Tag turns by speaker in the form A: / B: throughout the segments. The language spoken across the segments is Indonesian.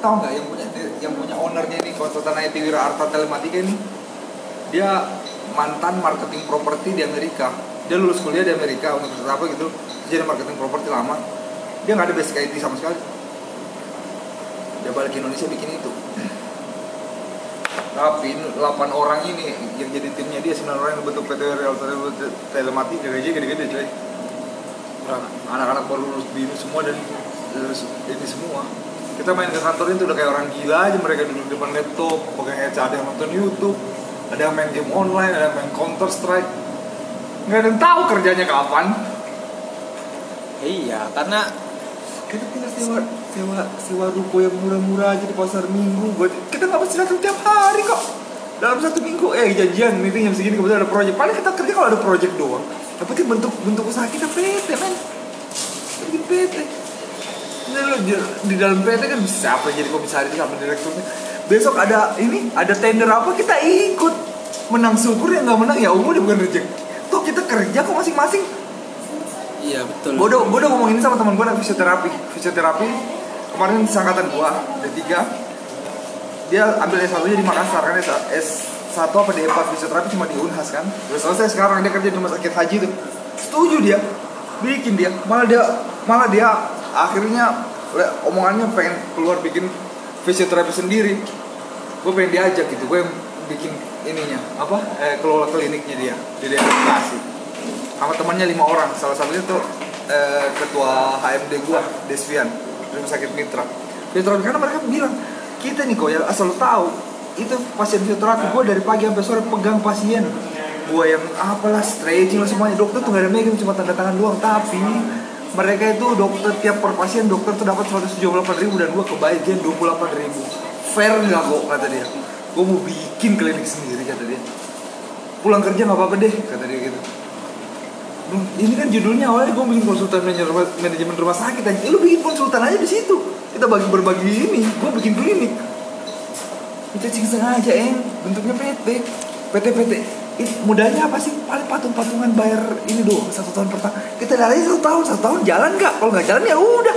A: tahu nggak yang punya yang punya ownernya ini konsultan IT Wira Arta Telematika ini? Dia mantan marketing properti di Amerika. Dia lulus kuliah di Amerika universitas apa gitu. Jadi marketing properti lama. Dia nggak ada basic IT sama sekali. Dia balik ke Indonesia bikin itu. Tapi 8 orang ini yang jadi timnya dia 9 orang yang bentuk PT Realtor Telematika gaji gede-gede coy anak-anak baru lulus BINU semua dan lulus ini semua kita main ke kantor itu udah kayak orang gila aja mereka duduk di depan laptop pakai headset ada yang nonton YouTube. Ada yang main game online ada yang main Counter Strike. Nggak ada yang tahu kerjanya kapan.
B: Iya karena
A: kita tinggal sewa sewa sewa ruko yang murah-murah aja di pasar minggu. Buat kita nggak mesti datang tiap hari kok. Dalam satu minggu eh janjian meeting jam segini kebetulan ada project. Paling kita kerja kalau ada project doang. Penting bentuk bentuk usaha kita PT men. Bikin PT ini lo di, dalam PT kan bisa apa jadi komisaris sama direkturnya. Besok ada ini ada tender apa kita ikut. Menang syukur ya nggak menang ya umur bukan rezeki toh kita kerja kok masing-masing.
B: Iya betul.
A: Gue udah, gue udah ngomong ini sama teman gue fisioterapi. Fisioterapi kemarin seangkatan gue ada tiga. Dia ambil S1 nya di Makassar kan S1 apa D4 fisioterapi cuma di Unhas kan. Udah selesai sekarang dia kerja di rumah sakit haji tuh. Setuju dia. Bikin dia. Malah dia malah dia akhirnya omongannya pengen keluar bikin fisioterapi sendiri. Gue pengen diajak gitu gue bikin ininya apa eh, kelola kliniknya dia di Bekasi sama temannya lima orang salah satunya tuh eh, ketua HMD gua Desvian rumah sakit Mitra. Fisioterapi karena mereka bilang kita nih kok ya asal lo tahu itu pasien fisioterapi gua dari pagi sampai sore pegang pasien. Gua yang apalah stretching lah semuanya. Dokter tuh gak ada megang cuma tanda tangan doang. Tapi mereka itu dokter tiap per pasien dokter tuh dapat 178 ribu dan gua kebagian 28 ribu fair nggak kok kata dia gua mau bikin klinik sendiri kata dia pulang kerja nggak apa-apa deh kata dia gitu ini kan judulnya awalnya gue bikin konsultan manajemen rumah, sakit aja. Lu bikin konsultan aja di situ. Kita bagi berbagi ini. Gue bikin klinik. Kita cing sengaja, eng. Bentuknya PT. PT PT. Ini mudahnya apa sih? Paling patung-patungan bayar ini doang satu tahun pertama. Kita dari satu tahun, satu tahun jalan nggak? Kalau nggak jalan ya udah.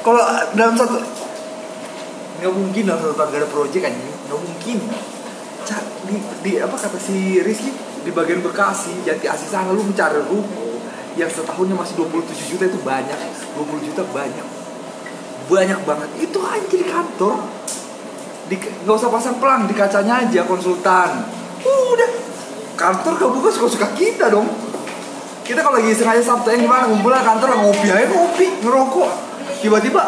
A: Kalau dalam satu nggak mungkin dalam satu tahun gak ada project kan nggak mungkin. Ca- di, di apa kata si Rizky? Di bagian Bekasi Jati Asih sana lu mencari ruko yang setahunnya masih 27 juta itu banyak. 20 juta banyak. Banyak banget. Itu aja di kantor. Nggak usah pasang pelang di kacanya aja konsultan. Udah kantor gak buka suka-suka kita dong. Kita kalau lagi sengaja Sabtu yang gimana ngumpul lah kantor ngopi aja ngopi ngerokok. Tiba-tiba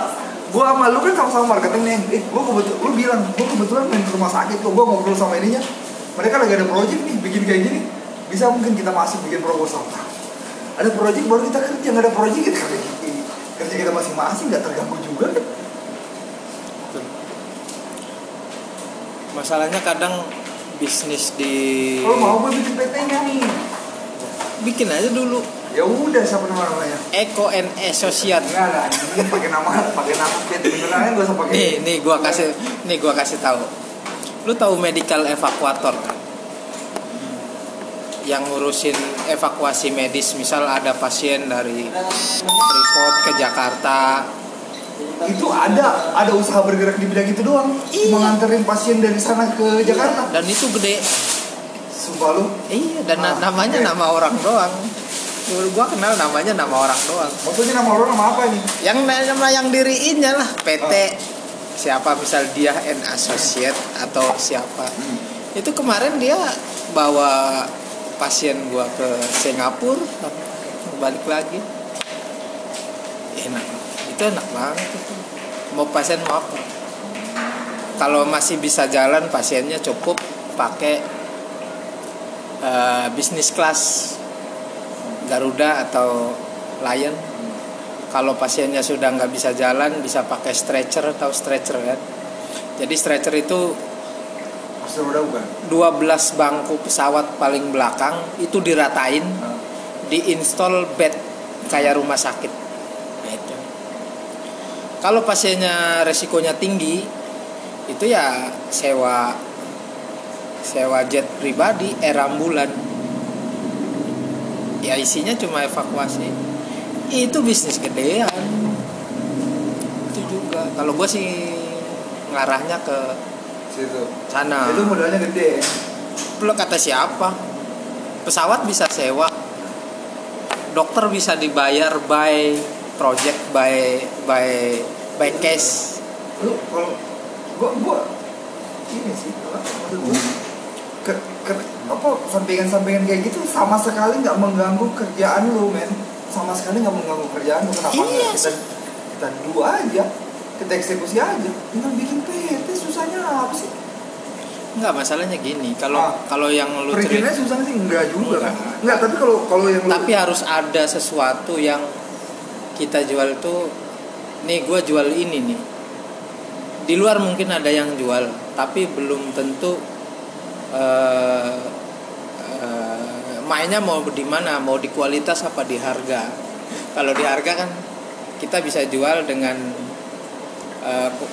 A: gua sama lu kan sama-sama marketing nih. Eh gua kebetulan lu bilang gua kebetulan main ke rumah sakit tuh gua ngobrol sama ininya. Mereka lagi ada project nih bikin kayak gini. Bisa mungkin kita masuk bikin proposal. Ada project baru kita kerja nggak ada project kita kerja kerja kita masing-masing nggak terganggu juga. Kan
B: masalahnya kadang bisnis di
A: kalau mau gue bikin PT-nya nih?
B: Bikin aja dulu.
A: Ya udah siapa nama namanya?
B: Eko and Associate
A: enggak lah ini pakai nama pakai nama PT beneran gak usah pakai.
B: Nih nih gua kasih nih gua kasih tahu. Lu tahu medical evakuator kan? Yang ngurusin evakuasi medis misal ada pasien dari Freeport ke Jakarta
A: itu ada ada usaha bergerak di bidang itu doang.
B: Iya.
A: menganterin pasien dari sana ke Jakarta.
B: Dan itu gede.
A: Sumpah lu.
B: Iya dan
A: Ah,
B: namanya
A: oke.
B: nama orang doang. Menurut gua kenal namanya nama orang doang.
A: Maksudnya nama orang nama apa nih
B: yang nama yang diriinnya lah. PT
A: Ah.
B: siapa? Misal dia and associate atau siapa.
A: Hmm.
B: itu kemarin dia bawa pasien gua ke Singapura. Balik lagi. Enak itu enak banget itu. Mau pasien mau apa? Kalau masih bisa jalan pasiennya cukup pakai eh, bisnis kelas Garuda atau Lion. Kalau pasiennya sudah nggak bisa jalan bisa pakai stretcher atau stretcher kan? Jadi stretcher itu
A: Master udah bukan
B: 12 bangku pesawat paling belakang itu diratain
A: Nah,
B: diinstal bed kayak rumah sakit. Kalau pasiennya resikonya tinggi itu ya sewa sewa jet pribadi air ambulan. Ya isinya cuma evakuasi. Itu bisnis gedean. Itu juga. Kalau gue sih ngarahnya ke
A: situ.
B: sana.
A: Itu modalnya gede.
B: Belum kata siapa? Pesawat bisa sewa. Dokter bisa dibayar by project by by by cash
A: lu kalau gua gua ini sih maksud gua? Ke, ke, apa sampingan-sampingan kayak gitu sama sekali nggak mengganggu kerjaan lu men. Sama sekali nggak mengganggu kerjaan lu. Kenapa
B: Iya
A: kita kita dua aja kita eksekusi aja. Tinggal bikin PT susahnya apa sih?
B: Enggak masalahnya gini. Kalau
A: Ah.
B: kalau yang lu cerita
A: susah sih enggak juga kan.
B: Enggak.
A: enggak tapi kalau kalau yang lu
B: tapi harus ada sesuatu yang kita jual tuh nih gue jual ini nih. Di luar mungkin ada yang jual tapi belum tentu eh, eh, mainnya mau di mana mau di kualitas apa di harga. Kalau di harga kan kita bisa jual dengan ku-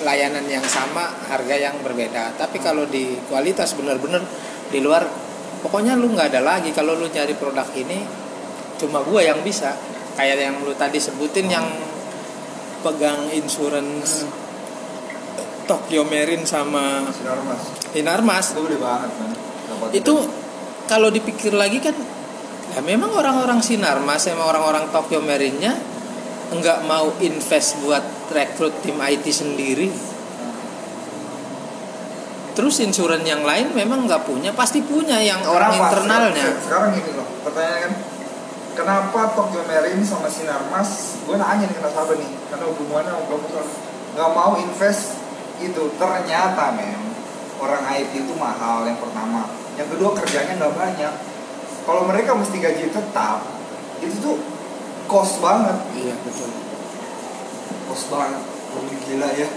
B: layanan yang sama harga yang berbeda. Tapi kalau di kualitas benar-benar di luar pokoknya lu nggak ada lagi. Kalau lu nyari produk ini cuma gua yang bisa kayak yang lu tadi sebutin yang pegang insurance Tokyo Marine sama
A: sinar mas
B: Hinarmas
A: itu gede banget kan
B: itu kalau dipikir lagi kan ya memang orang-orang Sinarmas sama orang-orang Tokyo Marine-nya nggak mau invest buat rekrut tim IT sendiri. Terus insuran yang lain memang nggak punya pasti punya yang orang internalnya.
A: Se- Sekarang gini loh, pertanyaan kan Kenapa Tokyo Marine sama Sinarmas Gue nanya nih ke nasabah nih Karena hubungannya sama kamu soal Gak mau invest itu. Ternyata men Orang IT itu mahal yang pertama. Yang kedua kerjanya nggak banyak. Kalau mereka mesti gaji tetap Itu tuh cost banget.
B: Iya betul.
A: Cost banget. Gila ya.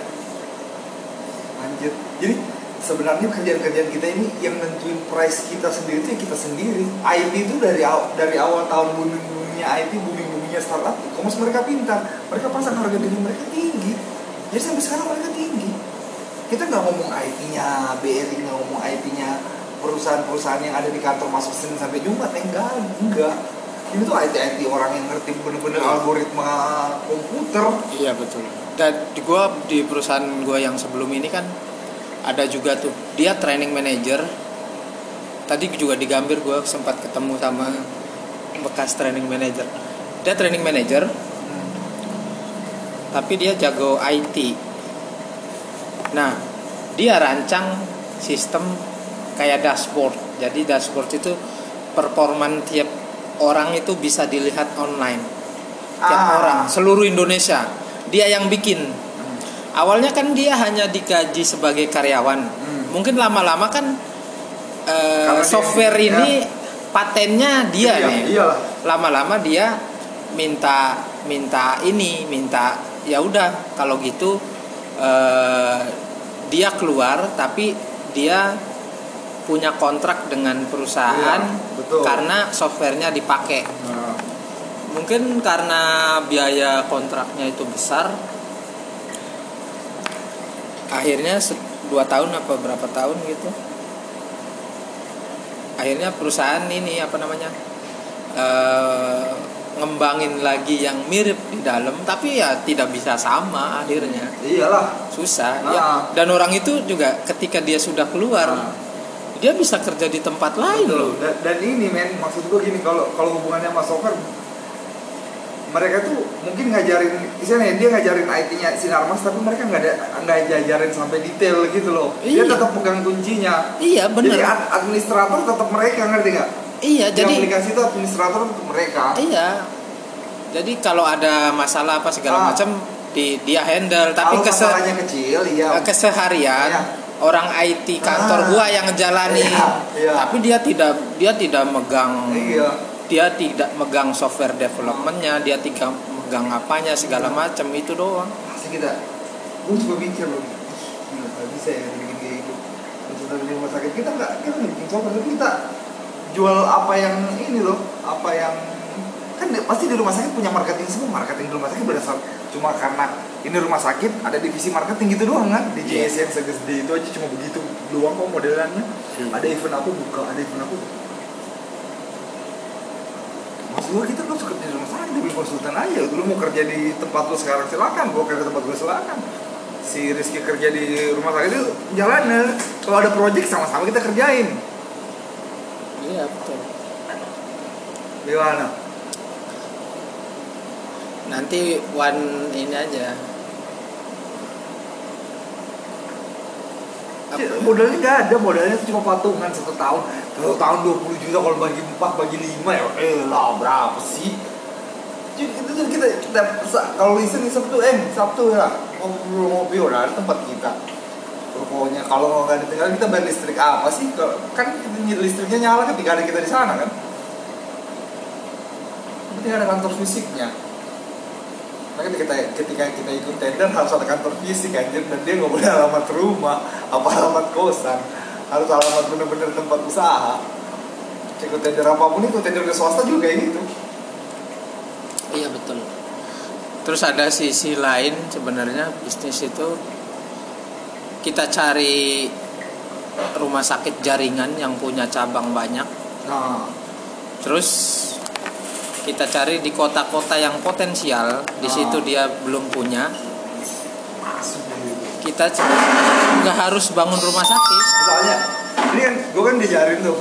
A: Anjir. Jadi sebenarnya kerjaan-kerjaan kita ini yang nentuin price kita sendiri itu ya kita sendiri. IT itu dari awal, dari awal tahun booming boomingnya IT, booming boomingnya startup, e-commerce mereka pintar, mereka pasang harga diri mereka tinggi. Jadi sampai sekarang mereka tinggi. Kita nggak ngomong IT-nya, BRI nggak ngomong IT-nya, perusahaan-perusahaan yang ada di kantor masuk Senin sampai Jumat, enggak, enggak. Ini tuh IT-IT orang yang ngerti bener-bener algoritma komputer.
B: iya betul dan di gua di perusahaan gua yang sebelum ini kan ada juga tuh dia training manager tadi juga di Gambir gua sempat ketemu sama bekas training manager dia training manager tapi dia jago IT. Nah, dia rancang sistem kayak dashboard. Jadi dashboard itu performan tiap orang itu bisa dilihat online. Tiap
A: Ah.
B: orang seluruh Indonesia. Dia yang bikin. Awalnya kan dia hanya dikaji sebagai karyawan.
A: Hmm.
B: Mungkin lama-lama kan eh,
A: Karena dia-
B: software
A: ya.
B: ini patennya dia
A: Iya,
B: nih
A: Iyalah.
B: lama-lama dia minta minta ini minta ya udah kalau gitu eh, dia keluar tapi dia punya kontrak dengan perusahaan
A: Iya, betul.
B: karena softwarenya dipakai
A: Nah,
B: mungkin karena biaya kontraknya itu besar akhirnya dua tahun apa berapa tahun gitu akhirnya perusahaan ini apa namanya eh, ngembangin lagi yang mirip di dalam tapi ya tidak bisa sama akhirnya
A: iyalah.
B: susah
A: Ah.
B: ya dan orang itu juga ketika dia sudah keluar
A: Ah.
B: dia bisa kerja di tempat lain loh
A: Dan, dan ini men, maksud gue gini kalau kalau hubungannya sama software mereka tuh mungkin ngajarin misalnya dia ngajarin IT-nya Sinarmas tapi mereka nggak ada nggak ngajarin sampai detail gitu loh. Dia
B: Iya.
A: tetap pegang kuncinya.
B: iya
A: Jadi
B: bener
A: ad- administrator tetap mereka ngerti nggak?
B: iya
A: Di
B: jadi
A: aplikasi itu administrator tetap mereka.
B: Iya. Jadi kalau ada masalah apa segala
A: Ah.
B: macam di dia handle tapi
A: Kalau
B: kese-
A: kecil, iya.
B: keseharian
A: Iya.
B: orang IT kantor
A: Ah.
B: gua yang ngejalani.
A: Iya, iya.
B: Tapi dia tidak dia tidak megang
A: Iya.
B: Dia tidak megang software developmentnya, dia tidak megang apanya segala macam itu doang.
A: Pasti kita, gue juga mikir loh, nggak bisa ya bikin kayak gitu. Untuk di rumah sakit kita nggak kita bikin software, tapi kita jual apa yang ini loh, apa yang kan pasti di rumah sakit punya marketing semua marketing di rumah sakit berdasar cuma karena ini rumah sakit ada divisi marketing gitu doang kan di
B: Iya.
A: JSN segede itu aja cuma begitu doang kok modelannya
B: Iya.
A: ada event apa buka ada event apa buka. Maksud gua kita kan suka di rumah sakit tapi konsultan aja. Lu mau kerja di tempat lu sekarang silakan. Gua kerja di tempat gua silakan. Si Rizky kerja di rumah sakit itu jalannya kalau ada project sama-sama kita kerjain.
B: Iya betul.
A: Gimana?
B: Nanti one ini aja
A: modalnya nggak ada modalnya cuma patungan satu tahun. Satu tahun 20 juta kalau bagi empat bagi lima ya eh lah berapa sih? Jadi itu tuh kita, kita kalau listen Sabtu eh Sabtu ya ngobrol ngopi udah ada tempat kita. Pokoknya kalau nggak ditinggal kita bayar listrik apa sih? Kan listriknya nyala ketika ada kita di sana kan? Penting ada kantor fisiknya Makanya ketika, ketika kita ikut tender harus ada kantor fisik anjir. Dan dia nggak boleh alamat rumah apa alamat kosan. Harus alamat bener-bener tempat usaha. Ikut tender apa pun itu tender ke swasta juga kayak gitu
B: iya betul. Terus ada sisi lain sebenarnya bisnis itu. Kita cari rumah sakit jaringan yang punya cabang banyak.
A: Nah.
B: Terus kita cari di kota-kota yang potensial. Di
A: Ah.
B: situ dia belum punya. Kita nggak harus bangun rumah sakit.
A: Misalnya ini kan gue kan diajarin tuh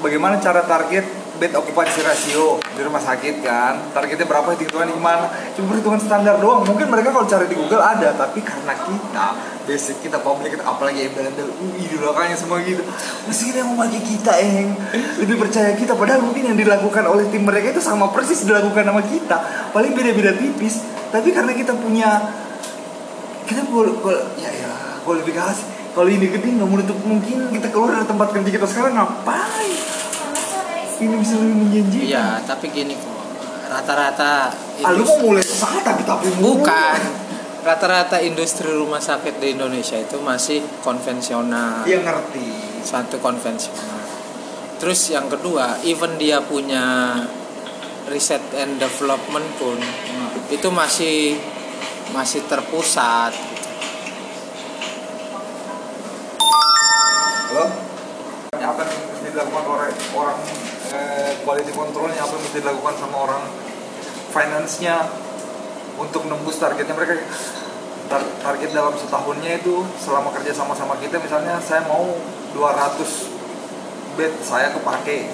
A: bagaimana cara target bed occupancy ratio di rumah sakit kan. Targetnya berapa hitungan gimana cuma perhitungan standar doang. Mungkin mereka kalau cari di Google ada tapi karena kita basic kita public kita apalagi embel-embel uh, idolakannya semua gitu. Mesti kita yang memakai kita yang lebih percaya kita padahal mungkin yang dilakukan oleh tim mereka itu sama persis dilakukan sama kita. Paling beda-beda tipis. Tapi karena kita punya kita boleh ya ya kualifikasi. Kalau ini gede nggak menutup mungkin kita keluar dari tempat kerja kita sekarang ngapain ini bisa lebih menjanjikan.
B: Iya tapi gini kok rata-rata
A: ah, lu mau mulai usaha tapi tapi
B: bukan. Rata-rata industri rumah sakit di Indonesia itu masih konvensional.
A: Dia ngerti.
B: Satu konvensional. Terus yang kedua even dia punya riset and development pun itu masih masih terpusat.
A: Halo? Apa yang dilakukan orang orang eh, quality controlnya apa yang mesti dilakukan sama orang? Finance-nya untuk nembus targetnya mereka. Tar- target dalam setahunnya itu selama kerja sama-sama kita misalnya saya mau 200 bed saya kepake.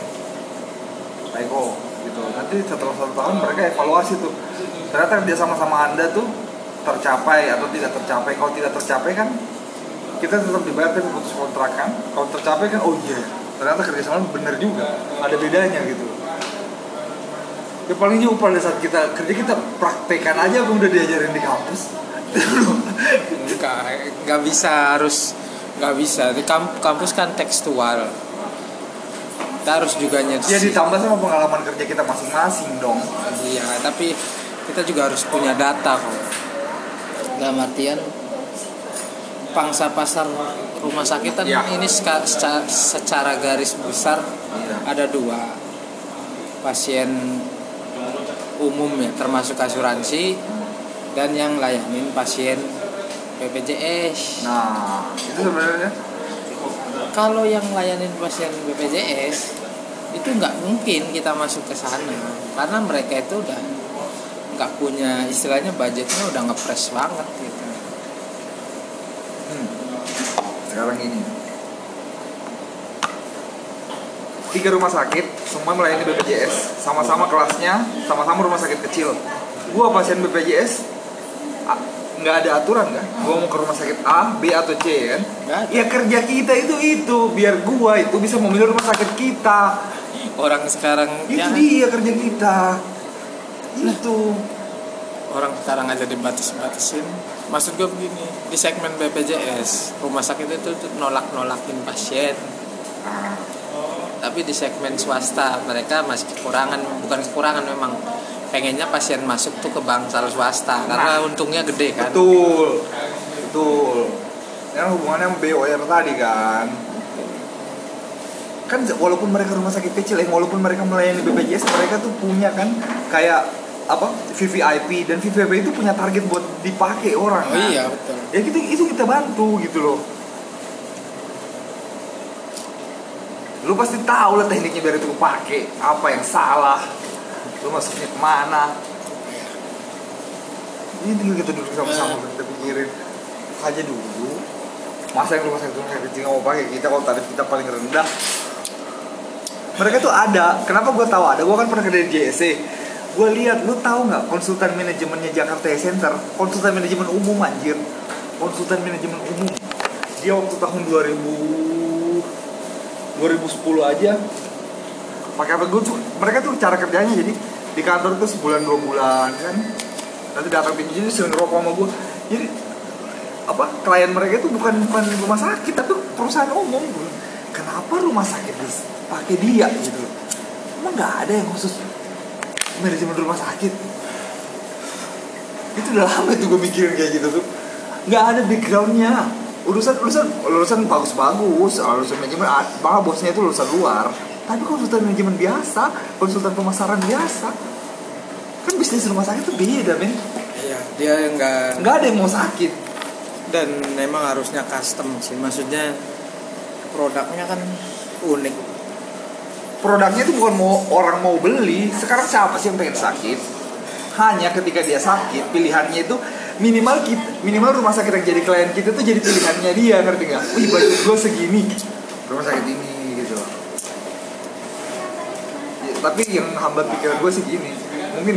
A: Pak Eko gitu. Nanti setelah satu tahun mereka evaluasi tuh. Ternyata kerja sama-sama anda tuh tercapai atau tidak tercapai. Kalau tidak tercapai kan kita tetap dibayar tapi putus kontrak kan. Kalau tercapai kan oh iya ternyata kerjasama bener juga. Ada bedanya gitu. Ya paling juga pada saat kita kerja kita praktekan aja apa udah diajarin di kampus.
B: Nggak nggak bisa harus nggak bisa. Di kamp- kampus kan tekstual. Kita harus juga
A: ya
B: nyersi
A: ditambah sama pengalaman kerja kita masing-masing dong.
B: Iya tapi kita juga harus punya data kok. Dalam artian pangsa pasar rumah sakit kan
A: Iya.
B: ini ska- seca- secara garis besar
A: Iya.
B: ada dua pasien umum ya termasuk asuransi dan yang layanin pasien BPJS
A: nah itu sebenarnya
B: kalau yang layanin pasien BPJS itu nggak mungkin kita masuk ke sana karena mereka itu udah nggak punya istilahnya budgetnya udah ngepres banget gitu
A: hmm, sekarang ini. Tiga rumah sakit semua melayani BPJS sama-sama kelasnya sama-sama rumah sakit kecil. Gua pasien BPJS nggak ada aturan kan gua mau ke rumah sakit A B atau C kan? Ya kerja kita itu itu biar gua itu bisa memilih rumah sakit kita.
B: Orang sekarang
A: itu
B: ya
A: dia kerja kita. Itu
B: orang sekarang aja dibatas-batasin. Maksud gue begini di segmen BPJS rumah sakit itu tuh nolak-nolakin pasien. Tapi di segmen swasta mereka masih kekurangan bukan kekurangan memang. Pengennya pasien masuk tuh ke bangsal swasta karena untungnya gede kan.
A: Betul betul. Yang hubungannya sama BOR tadi kan. Kan walaupun mereka rumah sakit kecil eh walaupun mereka melayani BPJS mereka tuh punya kan kayak apa VVIP dan VVIP itu punya target buat dipakai orang.
B: Oh iya betul.
A: Ya kita itu kita bantu gitu loh. Lu pasti tahu lah tekniknya biar itu kepake. Apa yang salah? Lu masuknya ke mana? Ini tinggal kita duduk sama-sama kita pikirin. Aja dulu. Masa yang rumah sakit rumah sakit kecil nggak mau pakai? Kita kalau tarif kita paling rendah. Mereka tuh ada. Kenapa gue tahu ada? Gue kan pernah kerja di JSC gue lihat lu tahu nggak konsultan manajemennya Jakarta Center? Konsultan manajemen umum anjir. Konsultan manajemen umum. Dia waktu tahun 2000 2010 aja. Pakai apa? Gue mereka tuh cara kerjanya jadi di kantor tuh sebulan dua bulan kan? Nanti datang tim jadi sering ngerokok sama gue jadi apa klien mereka itu bukan bukan rumah sakit tapi perusahaan umum gue kenapa rumah sakit pakai dia gitu? Emang nggak ada yang khusus manajemen rumah sakit. Itu udah lama tuh gue mikirin kayak gitu tuh. Nggak ada backgroundnya. Urusan urusan urusan bagus-bagus. Urusan manajemen ah, malah bosnya itu lulusan luar. Tapi konsultan manajemen biasa konsultan pemasaran biasa. Kan bisnis rumah sakit tuh beda men.
B: Iya dia nggak
A: nggak ada yang mau sakit.
B: Dan memang harusnya custom sih. Maksudnya produknya kan unik
A: produknya itu bukan mau orang mau beli. Sekarang siapa sih yang pengen sakit? Hanya ketika dia sakit pilihannya itu minimal kita, minimal rumah sakit yang jadi klien kita tuh jadi pilihannya dia ngerti nggak? Wih budget gue segini. Rumah sakit ini gitu. Ya, tapi yang hambat pikiran gue sih gini. Mungkin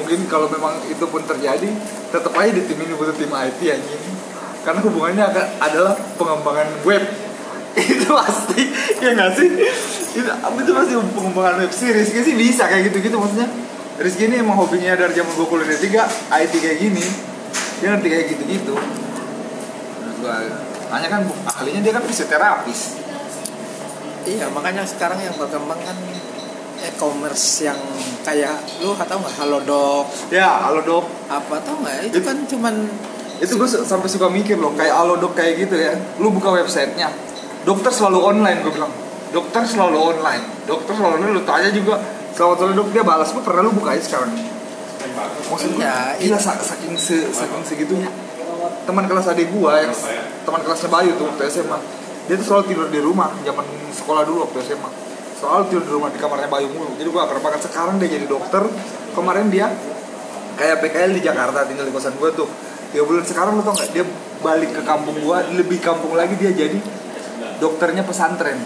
A: mungkin kalau memang itu pun terjadi tetap aja di tim ini butuh tim IT anjing. Karena hubungannya akan adalah pengembangan web itu pasti. Ya nggak sih? Itu itu pasti pengembangan web sih Rizky sih bisa kayak gitu gitu maksudnya. Rizky ini emang hobinya dari zaman gue kuliah D3 IT kayak gini. Dia ngerti kayak gitu gitu gua tanya kan ahlinya dia kan fisioterapis.
B: Iya makanya sekarang yang berkembang kan e-commerce yang kayak lu tau nggak? Halodoc.
A: Ya halo dok
B: apa tau nggak? Itu kan cuman
A: itu gue sampai suka mikir loh kayak Alodok kayak gitu ya. Lu buka websitenya dokter selalu online gue bilang. Dokter selalu online. Dokter selalu online lu tanya juga. Selamat sore dok. Dia balas gue pernah lu buka aja sekarang. Maksud gue
B: Iya,
A: gila sa- saking se saking segitunya. Teman kelas adik gua yang teman kelasnya Bayu tuh waktu SMA dia tuh selalu tidur di rumah zaman sekolah dulu waktu SMA selalu tidur di rumah di kamarnya Bayu mulu. Jadi gua akrab banget sekarang dia jadi dokter. Kemarin dia kayak PKL di Jakarta tinggal di kosan gua tuh. Tiga bulan. Sekarang lo tau nggak dia balik ke kampung gua lebih kampung lagi dia jadi dokternya pesantren.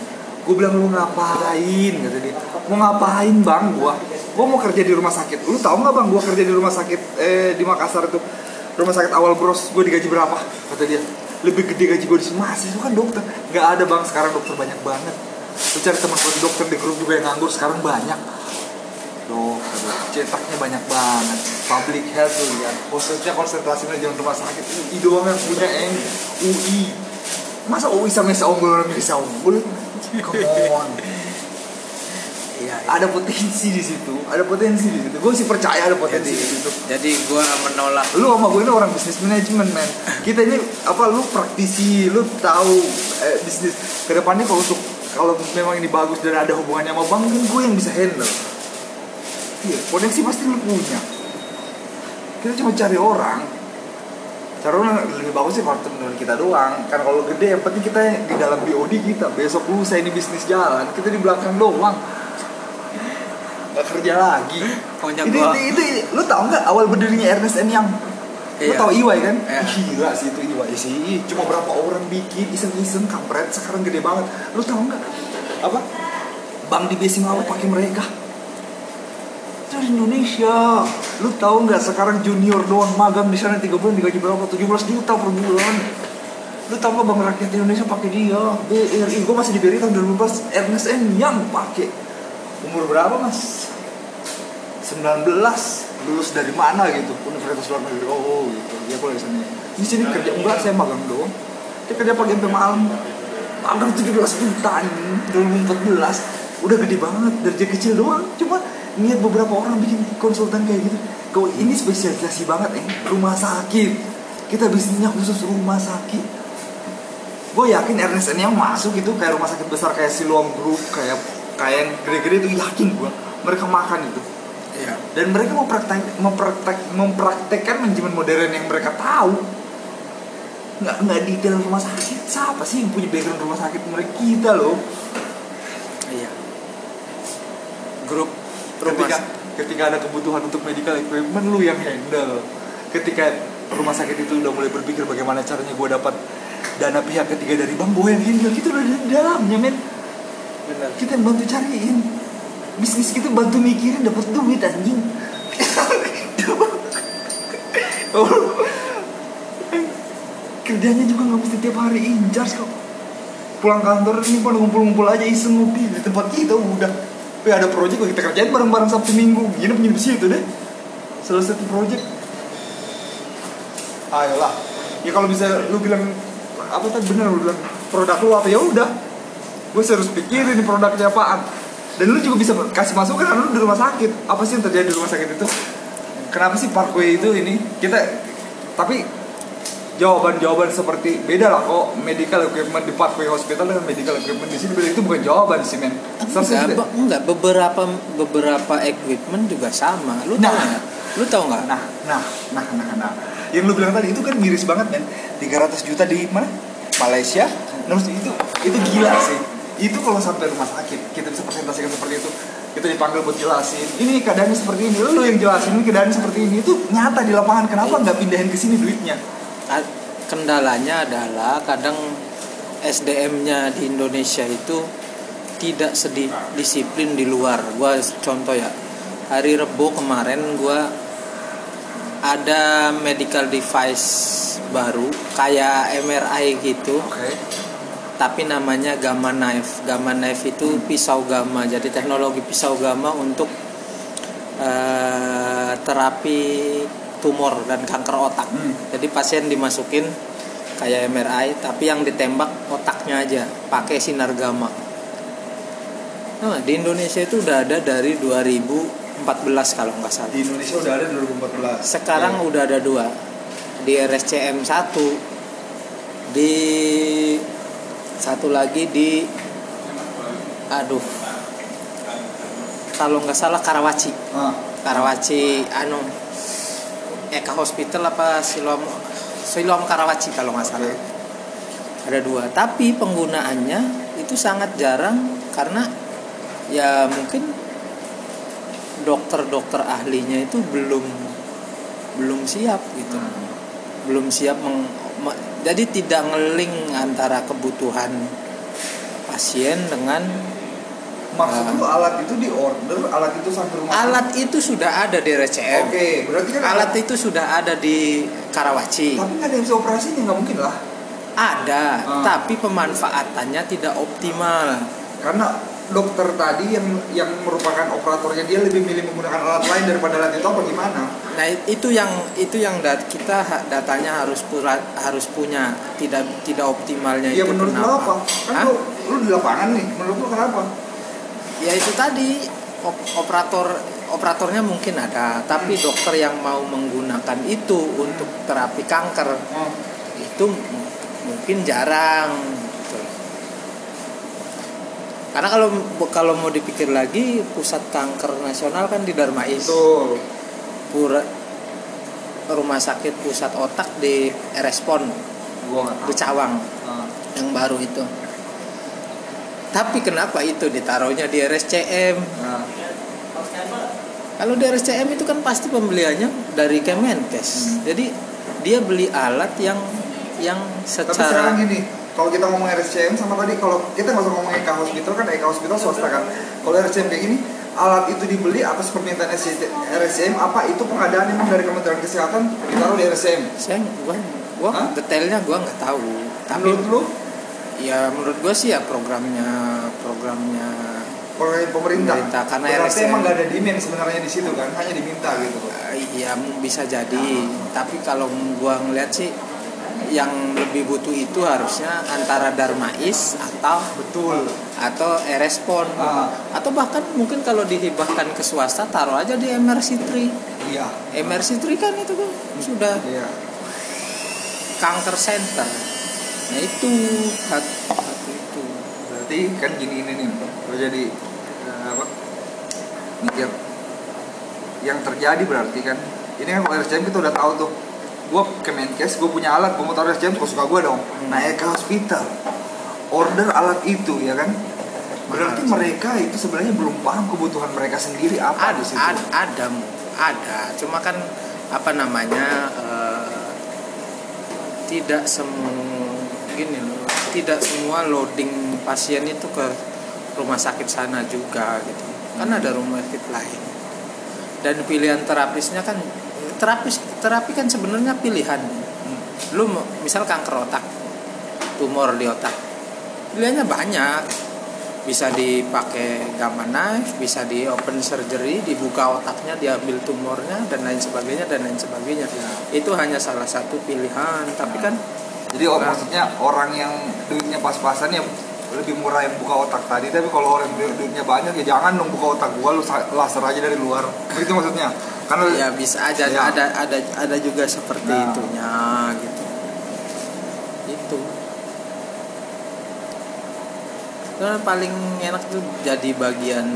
A: Gue bilang lu ngapain? Kata dia. Mau ngapain bang gua? Gua mau kerja di rumah sakit. Lu tahu nggak bang gua kerja di rumah sakit eh di Makassar itu rumah sakit awal bros gue digaji berapa? Kata dia. Lebih gede gaji gue di sini. Masih itu kan dokter. Nggak ada bang. Sekarang dokter banyak banget. Lu cari teman gue dokter di grup juga yang nganggur sekarang banyak. Dokter cetaknya banyak banget. Public health tuh khususnya konsentrasi manajemen rumah sakit. UI doang yang punya UI masa sama bisa unggul orang bisa unggul? Come on.
B: Iya, iya.
A: ada potensi di situ ada potensi di situ. Gue sih percaya ada potensi
B: jadi
A: di situ.
B: jadi gua menolak.
A: Lu sama gue ini orang bisnis manajemen men kita ini apa lu praktisi lu tahu eh, bisnis. Ke depannya kalau untuk kalau memang ini bagus dan ada hubungannya sama bank kan gue yang bisa handle. Iya potensi pasti lu punya. Kita cuma cari orang orang lebih bagus sih kalau temen kita doang kan kalau gede yang penting kita di dalam BOD kita besok lu saya ini bisnis jalan kita di belakang doang nggak kerja lagi itu, itu, itu, lu tau nggak awal berdirinya Ernest and Young Lu
B: Iya.
A: tau Iwai kan?
B: Iya.
A: Gila sih itu Iwai sih Cuma berapa orang bikin iseng-iseng kampret Sekarang gede banget Lu tau nggak? Apa? Bank di Besi Mawar pakai mereka Itu di Indonesia Lu tau nggak sekarang junior doang magang di sana 3 bulan digaji berapa? 17 juta per bulan. Lu tau nggak Bank Rakyat Indonesia pakai dia? BRI Gue masih di BRI tahun 2014 Ernest and Young pakai. Umur berapa mas? 19 lulus dari mana gitu? Universitas luar negeri. Oh gitu. Dia kuliah di sana di sini kerja enggak saya magang doang. Dia kerja pagi sampai malam. Magang 17 juta anjing. 2014 udah gede banget dari kecil doang. Cuma niat beberapa orang bikin konsultan kayak gitu. Kau ini spesialisasi banget eh. Rumah sakit. Kita bisnisnya khusus rumah sakit. Gue yakin Ernest yang masuk itu kayak rumah sakit besar kayak Siloam Group kayak kayak yang gede-gede itu yakin gue mereka makan itu.
B: Iya.
A: Dan mereka mempraktek, mempraktek, mempraktekkan manajemen modern yang mereka tahu. Nggak nggak detail rumah sakit. Siapa sih yang punya background rumah sakit mereka? Kita loh.
B: Iya. Grup
A: ketika ketika ada kebutuhan untuk medical equipment lu yang handle. Ketika rumah sakit itu udah mulai berpikir bagaimana caranya gue dapat dana pihak ketiga dari bank gue yang tinggal itu udah di dalamnya men.
B: Benar
A: kita yang bantu cariin. Bisnis kita bantu mikirin dapat duit anjing. Kerjanya juga nggak mesti tiap hari in charge kok. Pulang kantor ini pada ngumpul-ngumpul aja iseng ngopi di tempat kita udah Wih ada project kita kerjain bareng-bareng Sabtu Minggu. Nginep nginep situ deh. Selesai project. Ayolah. Ya kalau bisa lu bilang apa tadi bener lu bilang produk lu apa? Ya udah. Gue harus pikirin produknya apaan. Dan lu juga bisa kasih masukan karena lu di rumah sakit. Apa sih yang terjadi di rumah sakit itu? Kenapa sih parkway itu ini? Kita tapi jawaban-jawaban seperti beda lah kok medical equipment di parkway hospital dengan medical equipment di sini. Beda itu bukan jawaban sih men.
B: Enggak, be- enggak beberapa beberapa equipment juga sama. Lu tahu
A: Nah.
B: nggak? Lu tahu nggak?
A: Nah nah nah nah nah. Yang lu bilang tadi itu kan miris banget men. 300 juta di mana? Malaysia? Terus itu itu gila sih. Itu kalau sampai rumah sakit kita bisa presentasikan seperti itu. Kita dipanggil buat jelasin ini keadaannya seperti ini lu yang jelasin ini keadaannya seperti ini. Itu nyata di lapangan kenapa nggak pindahin ke sini duitnya
B: kendalanya adalah kadang SDM-nya di Indonesia itu tidak sedih disiplin di luar. Gua contoh ya. Hari Rebo kemarin gua ada medical device baru kayak MRI gitu,
A: oke
B: tapi namanya gamma knife. Gamma knife itu pisau gamma. Jadi teknologi pisau gamma untuk eh, terapi tumor dan kanker otak.
A: Hmm.
B: Jadi pasien dimasukin kayak MRI, tapi yang ditembak otaknya aja, pakai sinar gamma. Nah, di Indonesia itu udah ada dari 2014 kalau nggak salah.
A: di Indonesia udah ada 2014
B: Sekarang udah ada dua di RSCM 1 di satu lagi di aduh kalau nggak salah Karawaci
A: ah.
B: Karawaci anu Eka Hospital apa Silom Silom Karawaci kalau nggak salah.
A: Oke.
B: ada dua. Tapi penggunaannya itu sangat jarang karena ya mungkin dokter-dokter ahlinya itu belum belum siap gitu. Belum siap meng- me- jadi tidak ngeling antara kebutuhan pasien dengan
A: maksud lu alat itu di order alat itu sampai rumah
B: alat itu sudah ada di RCM
A: oke berarti kan
B: alat itu sudah ada di Karawaci.
A: Tapi nggak ada yang bisa operasinya nggak mungkin lah.
B: Ada
A: Ah.
B: tapi pemanfaatannya tidak optimal.
A: Karena dokter tadi yang yang merupakan operatornya dia lebih milih menggunakan alat lain daripada alat itu apa gimana?
B: Nah itu yang itu yang dat kita datanya harus pura, harus punya. Tidak tidak optimalnya
A: ya
B: itu
A: menurut
B: kenapa?
A: apa? Kan
B: Hah?
A: lu lu di lapangan nih menurut lu kenapa
B: Ya itu tadi op- operator operatornya mungkin ada tapi dokter yang mau menggunakan itu untuk terapi kanker
A: oh,
B: itu mungkin jarang. gitu. Karena kalau kalau mau dipikir lagi pusat kanker nasional kan di Darmais.
A: betul
B: Pura, rumah sakit pusat otak di Respon
A: gua nggak tahu
B: di Cawang
A: Ah,
B: yang baru itu. Tapi kenapa itu ditaruhnya di RSCM?
A: nah,
B: Kalau di RSCM itu kan pasti pembeliannya dari Kemenkes.
A: Hmm.
B: Jadi dia beli alat yang yang
A: tapi sekarang
B: secara
A: gini kalau kita ngomong RSCM sama tadi kalau kita nggak usah ngomong Eka Hospital kan Eka Hospital swasta kan kalau RSCM kayak gini alat itu dibeli atas permintaan RSCM apa itu pengadaan memang dari Kementerian Kesehatan ditaruh di RSCM
B: saya gua gua
A: Hah?
B: detailnya gua nggak tahu. Tapi
A: menurut lu
B: ya menurut gua sih ya programnya programnya
A: pemerintah,
B: Pemerintah, karena
A: berarti
B: RSCM
A: emang gak ada demand sebenarnya di situ kan? Hanya diminta gitu.
B: Eh, iya bisa jadi. Tapi kalau gua ngeliat sih yang lebih butuh itu harusnya antara Darmais atau
A: betul.
B: atau Erespon.
A: Ah.
B: atau bahkan mungkin kalau dihibahkan ke swasta taruh aja di MRC3
A: iya.
B: MRC3 kan itu kan sudah
A: iya.
B: Kanker center nah itu. Satu, satu itu.
A: Berarti kan gini ini nih lo jadi eh, apa? Mikir yang terjadi berarti kan ini kan kalau RSCM kita udah tahu tuh. Gue ke Menkes gue punya alat gue mau taruh RSCM suka suka gue dong. Naik ke hospital. Order alat itu ya kan? Berarti
B: Mahal.
A: mereka itu sebenarnya belum paham kebutuhan mereka sendiri apa
B: ada
A: di situ.
B: ada ada ada. Cuma kan apa namanya eh, tidak semua gini loh tidak semua loading pasien itu ke rumah sakit sana juga gitu. Kan ada rumah sakit lain. Dan pilihan terapisnya kan terapis terapi kan sebenarnya pilihan. Lu misal kanker otak tumor di otak pilihannya banyak. Bisa dipakai gamma knife bisa di open surgery dibuka otaknya diambil tumornya dan lain sebagainya dan lain sebagainya. Itu hanya salah satu pilihan. Tapi kan
A: Jadi oh,
B: Nah.
A: maksudnya orang yang duitnya pas-pasan ya lebih murah yang buka otak tadi tapi kalau orang du- duitnya banyak ya jangan dong buka otak gua lu laser aja dari luar itu maksudnya karena
B: ya bisa aja
A: Ya.
B: ada ada ada juga seperti
A: Nah.
B: itunya gitu itu karena paling enak tuh jadi bagian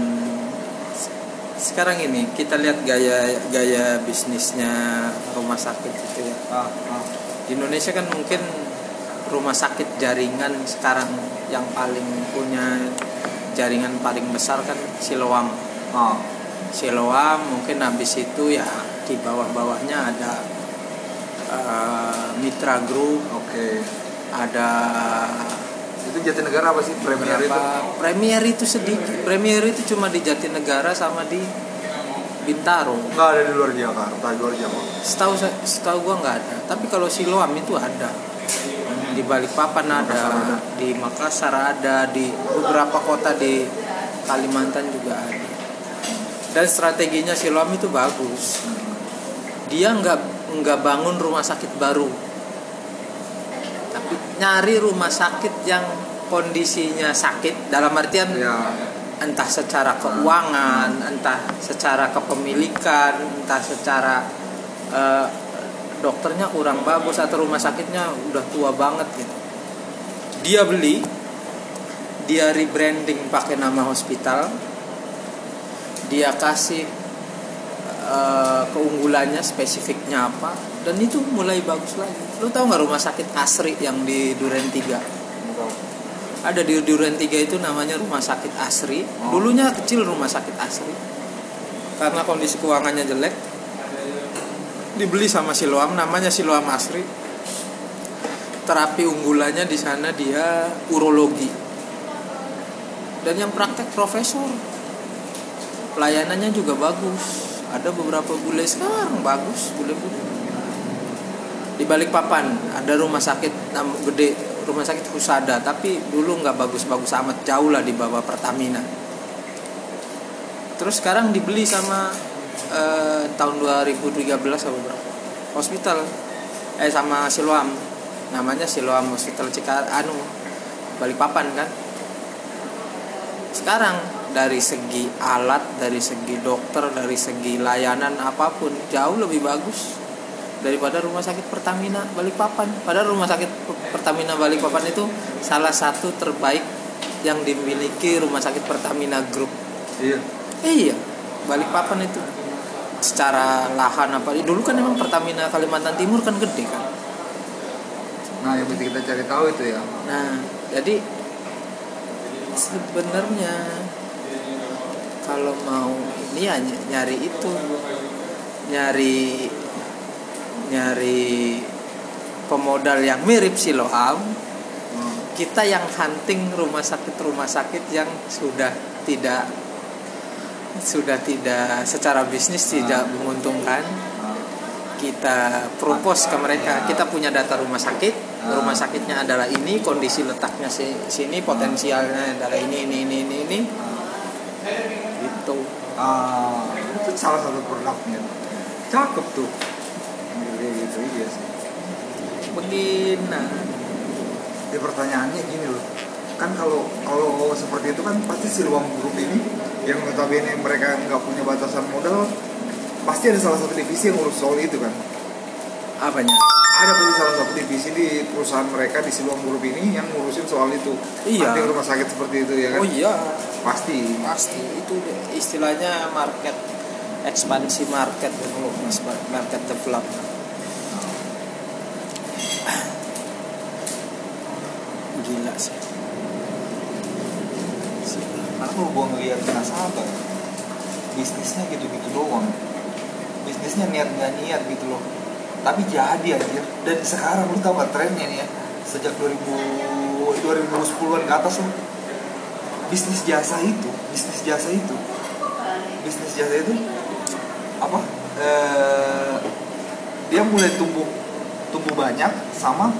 B: sekarang ini kita lihat gaya gaya bisnisnya rumah sakit itu ya
A: ah, ah.
B: di Indonesia kan mungkin rumah sakit jaringan sekarang yang paling punya jaringan paling besar kan Siloam.
A: Ah.
B: Siloam mungkin habis itu ya di bawah-bawahnya ada eh, Mitra Group.
A: Oke.
B: Ada
A: itu Jatinegara apa sih? Premier itu?
B: Premier itu sedikit. Premier itu cuma di Jatinegara sama di Bintaro.
A: Nggak ada di luar Jakarta di luar Jawa
B: setahu setahu gua nggak ada. Tapi kalau Siloam itu ada di Balikpapan ada,
A: ada.
B: di Makassar ada di beberapa kota di Kalimantan juga ada. Dan strateginya Siloam itu bagus. Dia nggak nggak bangun rumah sakit baru. Tapi nyari rumah sakit yang kondisinya sakit dalam artian
A: ya.
B: entah secara keuangan, entah secara kepemilikan, entah secara eh, dokternya kurang bagus atau rumah sakitnya udah tua banget gitu. Dia beli, dia rebranding pakai nama hospital, dia kasih eh, keunggulannya spesifiknya apa dan itu mulai bagus lagi. Lu tahu nggak rumah sakit Asri yang di Duren 3? ada di Duren 3 itu namanya rumah sakit Asri
A: Oh.
B: dulunya kecil rumah sakit Asri karena kondisi keuangannya jelek dibeli sama Siloam namanya Siloam Asri. Terapi unggulannya di sana dia urologi. Dan yang praktek profesor. Pelayanannya juga bagus. Ada beberapa bule sekarang bagus bule-bule. Di Balikpapan ada rumah sakit gede rumah sakit Husada. Tapi dulu nggak bagus-bagus amat jauh lah di bawah Pertamina. Terus sekarang dibeli sama eh, tahun 2013 atau berapa hospital. Eh sama Siloam. Namanya Siloam Hospital Cikar anu Balikpapan kan? Sekarang dari segi alat dari segi dokter dari segi layanan apa pun jauh lebih bagus daripada rumah sakit Pertamina Balikpapan. Padahal rumah sakit Pertamina Balikpapan itu salah satu terbaik yang dimiliki rumah sakit Pertamina Group.
A: iya.
B: Eh, iya, Balikpapan itu secara lahan apa dulu kan emang Pertamina Kalimantan Timur kan gede kan.
A: nah yang mesti kita cari tahu itu ya
B: Nah, jadi sebenarnya kalau mau ini ya ny- nyari itu nyari nyari pemodal yang mirip Siloam
A: Hmm.
B: kita yang hunting rumah sakit rumah sakit yang sudah tidak sudah tidak secara bisnis tidak menguntungkan.
A: Ah.
B: kita propose ke mereka kita punya data rumah sakit.
A: Ah.
B: rumah sakitnya adalah ini kondisi letaknya si- sini potensialnya adalah ini ini ini ini, ini. gitu.
A: Ah, itu salah satu produknya. Cakep tuh. Gitu iya sih.
B: Begina
A: ya pertanyaannya gini loh. Kan kalau kalau seperti itu kan pasti si luang grup ini yang notabene mereka nggak punya batasan modal pasti ada salah satu divisi yang ngurus soal itu kan?
B: Apanya?
A: Ada pasti salah satu divisi di perusahaan mereka di Siluam Group ini yang ngurusin soal itu.
B: Iya.
A: Hunting rumah sakit seperti itu ya kan?
B: Oh iya.
A: Pasti.
B: Pasti. Itu istilahnya market ekspansi market mas market development. Gila sih
A: kalau gua ngeliat nasabah bisnisnya gitu-gitu doang. Bisnisnya niat nggak niat gitu loh. Tapi jadi aja dan sekarang lu tau gak trennya nih ya? Sejak 2000 2010-an ke atas lah bisnis jasa itu bisnis jasa itu bisnis jasa itu apa? Eh, dia mulai tumbuh tumbuh banyak sama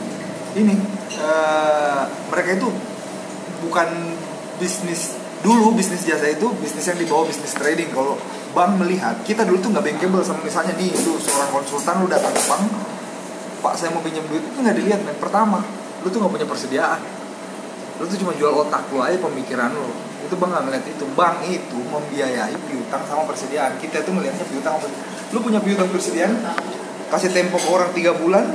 A: ini eh, mereka itu bukan bisnis dulu bisnis jasa itu bisnis yang dibawa bisnis trading. Kalau bank melihat kita dulu tuh nggak bankable sama misalnya nih lu seorang konsultan lu datang ke bank pak saya mau pinjam duit. Itu nggak dilihat men. Pertama lu tuh nggak punya persediaan. Lu tuh cuma jual otak lu aja pemikiran lu. Itu bank nggak ngeliat itu. Bank itu membiayai piutang sama persediaan. Kita tuh melihatnya piutang lu punya piutang persediaan kasih tempo ke orang tiga bulan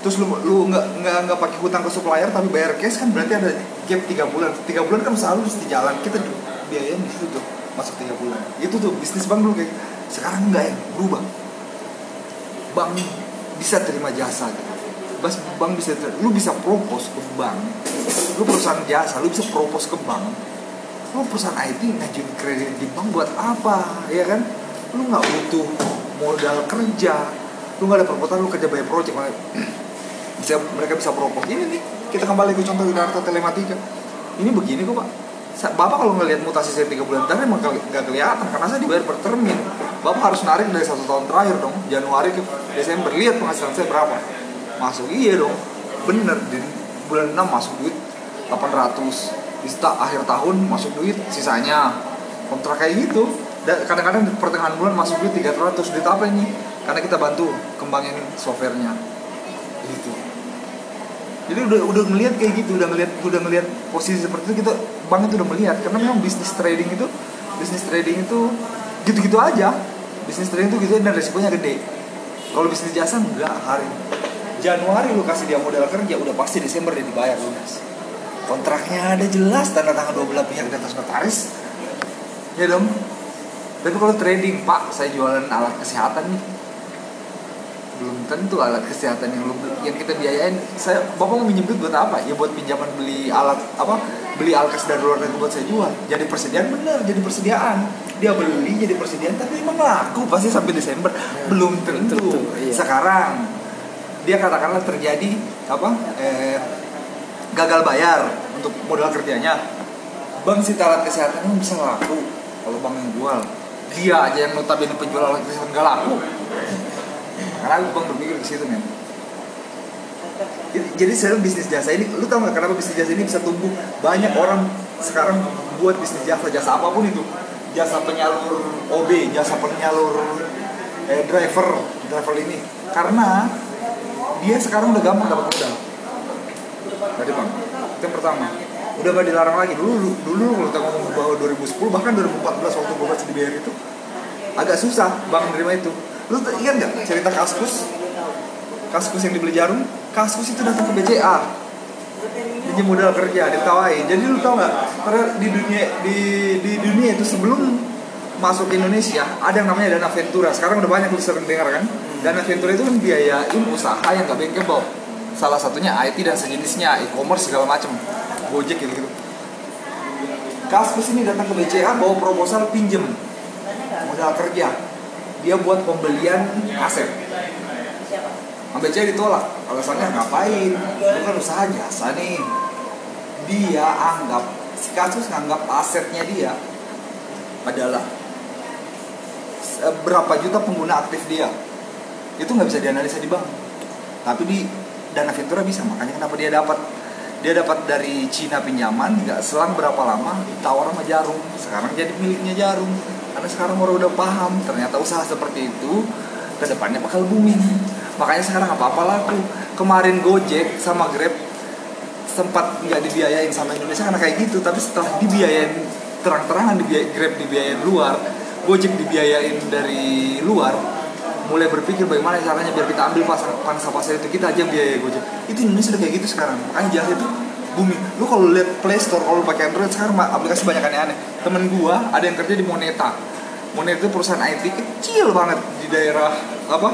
A: terus lu lu nggak nggak nggak pakai hutang ke supplier tapi bayar cash kan berarti ada gap tiga bulan. Tiga bulan kan selalu mesti jalan kita biayain di situ tuh masuk tiga bulan. Itu tuh bisnis bank dulu kayak sekarang enggak ya berubah. Bank bisa terima jasa gitu. Bas bank bisa ter- lu bisa propose ke bank. Lu perusahaan jasa lu bisa propose ke bank. Lu perusahaan IT ngajuin kredit di bank buat apa ya kan? Lu nggak butuh modal kerja. Lu nggak ada perpotan lu kerja bayar project bisa mereka bisa propose ini nih kita kembali ke contoh data telematika ini begini kok pak Bapak kalau ngelihat mutasi saya tiga bulan terakhir emang nggak kelihatan karena saya dibayar per termin. Bapak harus narik dari satu tahun terakhir dong, Januari ke Desember. Lihat penghasilan saya berapa. Masuk iya dong. Bener di bulan 6 masuk duit 800. Di akhir tahun masuk duit sisanya. Kontrak kayak gitu. Dan kadang-kadang di pertengahan bulan masuk duit 300. Duit apa ini? Karena kita bantu kembangin softwarenya. Gitu jadi udah udah ngelihat kayak gitu udah ngelihat udah ngelihat posisi seperti itu kita bank itu udah melihat. Karena memang bisnis trading itu bisnis trading itu gitu-gitu aja. Bisnis trading itu gitu dan resikonya gede. Kalau bisnis jasa enggak hari Januari lu kasih dia modal kerja udah pasti Desember dia dibayar lunas. Kontraknya ada jelas tanda tangan dua belah pihak di atas notaris. Ya dong. Tapi kalau trading pak saya jualan alat kesehatan nih belum tentu alat kesehatan yang lu yang kita biayain. Saya bapak mau minjem duit buat apa? Ya buat pinjaman beli alat apa beli alkes dari luar negeri buat saya jual. Jadi persediaan bener jadi persediaan. Dia beli jadi persediaan tapi emang laku pasti sampai Desember. Belum tentu.
B: tentu, iya.
A: sekarang dia katakanlah terjadi apa eh, gagal bayar untuk modal kerjanya. Bank sita alat kesehatan emang bisa laku kalau bank yang jual. Dia aja yang notabene penjual alat kesehatan gak laku karena aku bang berpikir ke situ men. Jadi, sekarang bisnis jasa ini lu tau gak kenapa bisnis jasa ini bisa tumbuh? Banyak orang sekarang buat bisnis jasa jasa apa pun itu. Jasa penyalur OB jasa penyalur eh, driver driver ini. Karena dia sekarang udah gampang dapat modal. Tadi bang. Itu yang pertama. Udah gak dilarang lagi. Dulu dulu kalau kita ngomong bahwa 2010 bahkan 2014 waktu gue masih di BR itu agak susah bang menerima itu lu ingat nggak cerita kaskus? Kaskus yang dibeli jarum? Kaskus itu datang ke BCA pinjam modal kerja ditawain. Jadi lu tau nggak karena di dunia di di dunia itu sebelum masuk Indonesia ada yang namanya dana ventura. Sekarang udah banyak lu sering dengar kan? Dana ventura itu kan biayain usaha yang nggak bankable. Salah satunya IT dan sejenisnya e-commerce segala macam gojek gitu gitu kaskus ini datang ke BCA bawa proposal pinjem. Modal kerja dia buat pembelian aset. Sampai BCA ditolak. Alasannya ngapain? Itu kan usaha jasa nih. Dia anggap si kasus nganggap asetnya dia adalah berapa juta pengguna aktif dia. Itu nggak bisa dianalisa di bank. Tapi di dana ventura bisa. Makanya kenapa dia dapat dia dapat dari Cina pinjaman nggak selang berapa lama ditawar sama jarum. Sekarang jadi miliknya jarum karena sekarang orang udah paham ternyata usaha seperti itu ke depannya bakal booming. Makanya sekarang apa apa laku. Kemarin Gojek sama Grab sempat nggak dibiayain sama Indonesia karena kayak gitu. Tapi setelah dibiayain terang-terangan dibiayain Grab dibiayain luar Gojek dibiayain dari luar mulai berpikir bagaimana caranya biar kita ambil pasar pangsa pasar itu kita aja yang biaya Gojek. Itu Indonesia udah kayak gitu sekarang. Makanya jasa itu booming lu kalau lihat Play Store kalau pakai Android sekarang aplikasi banyak aneh-aneh temen gua ada yang kerja di Moneta. Moneta itu perusahaan IT kecil banget di daerah apa?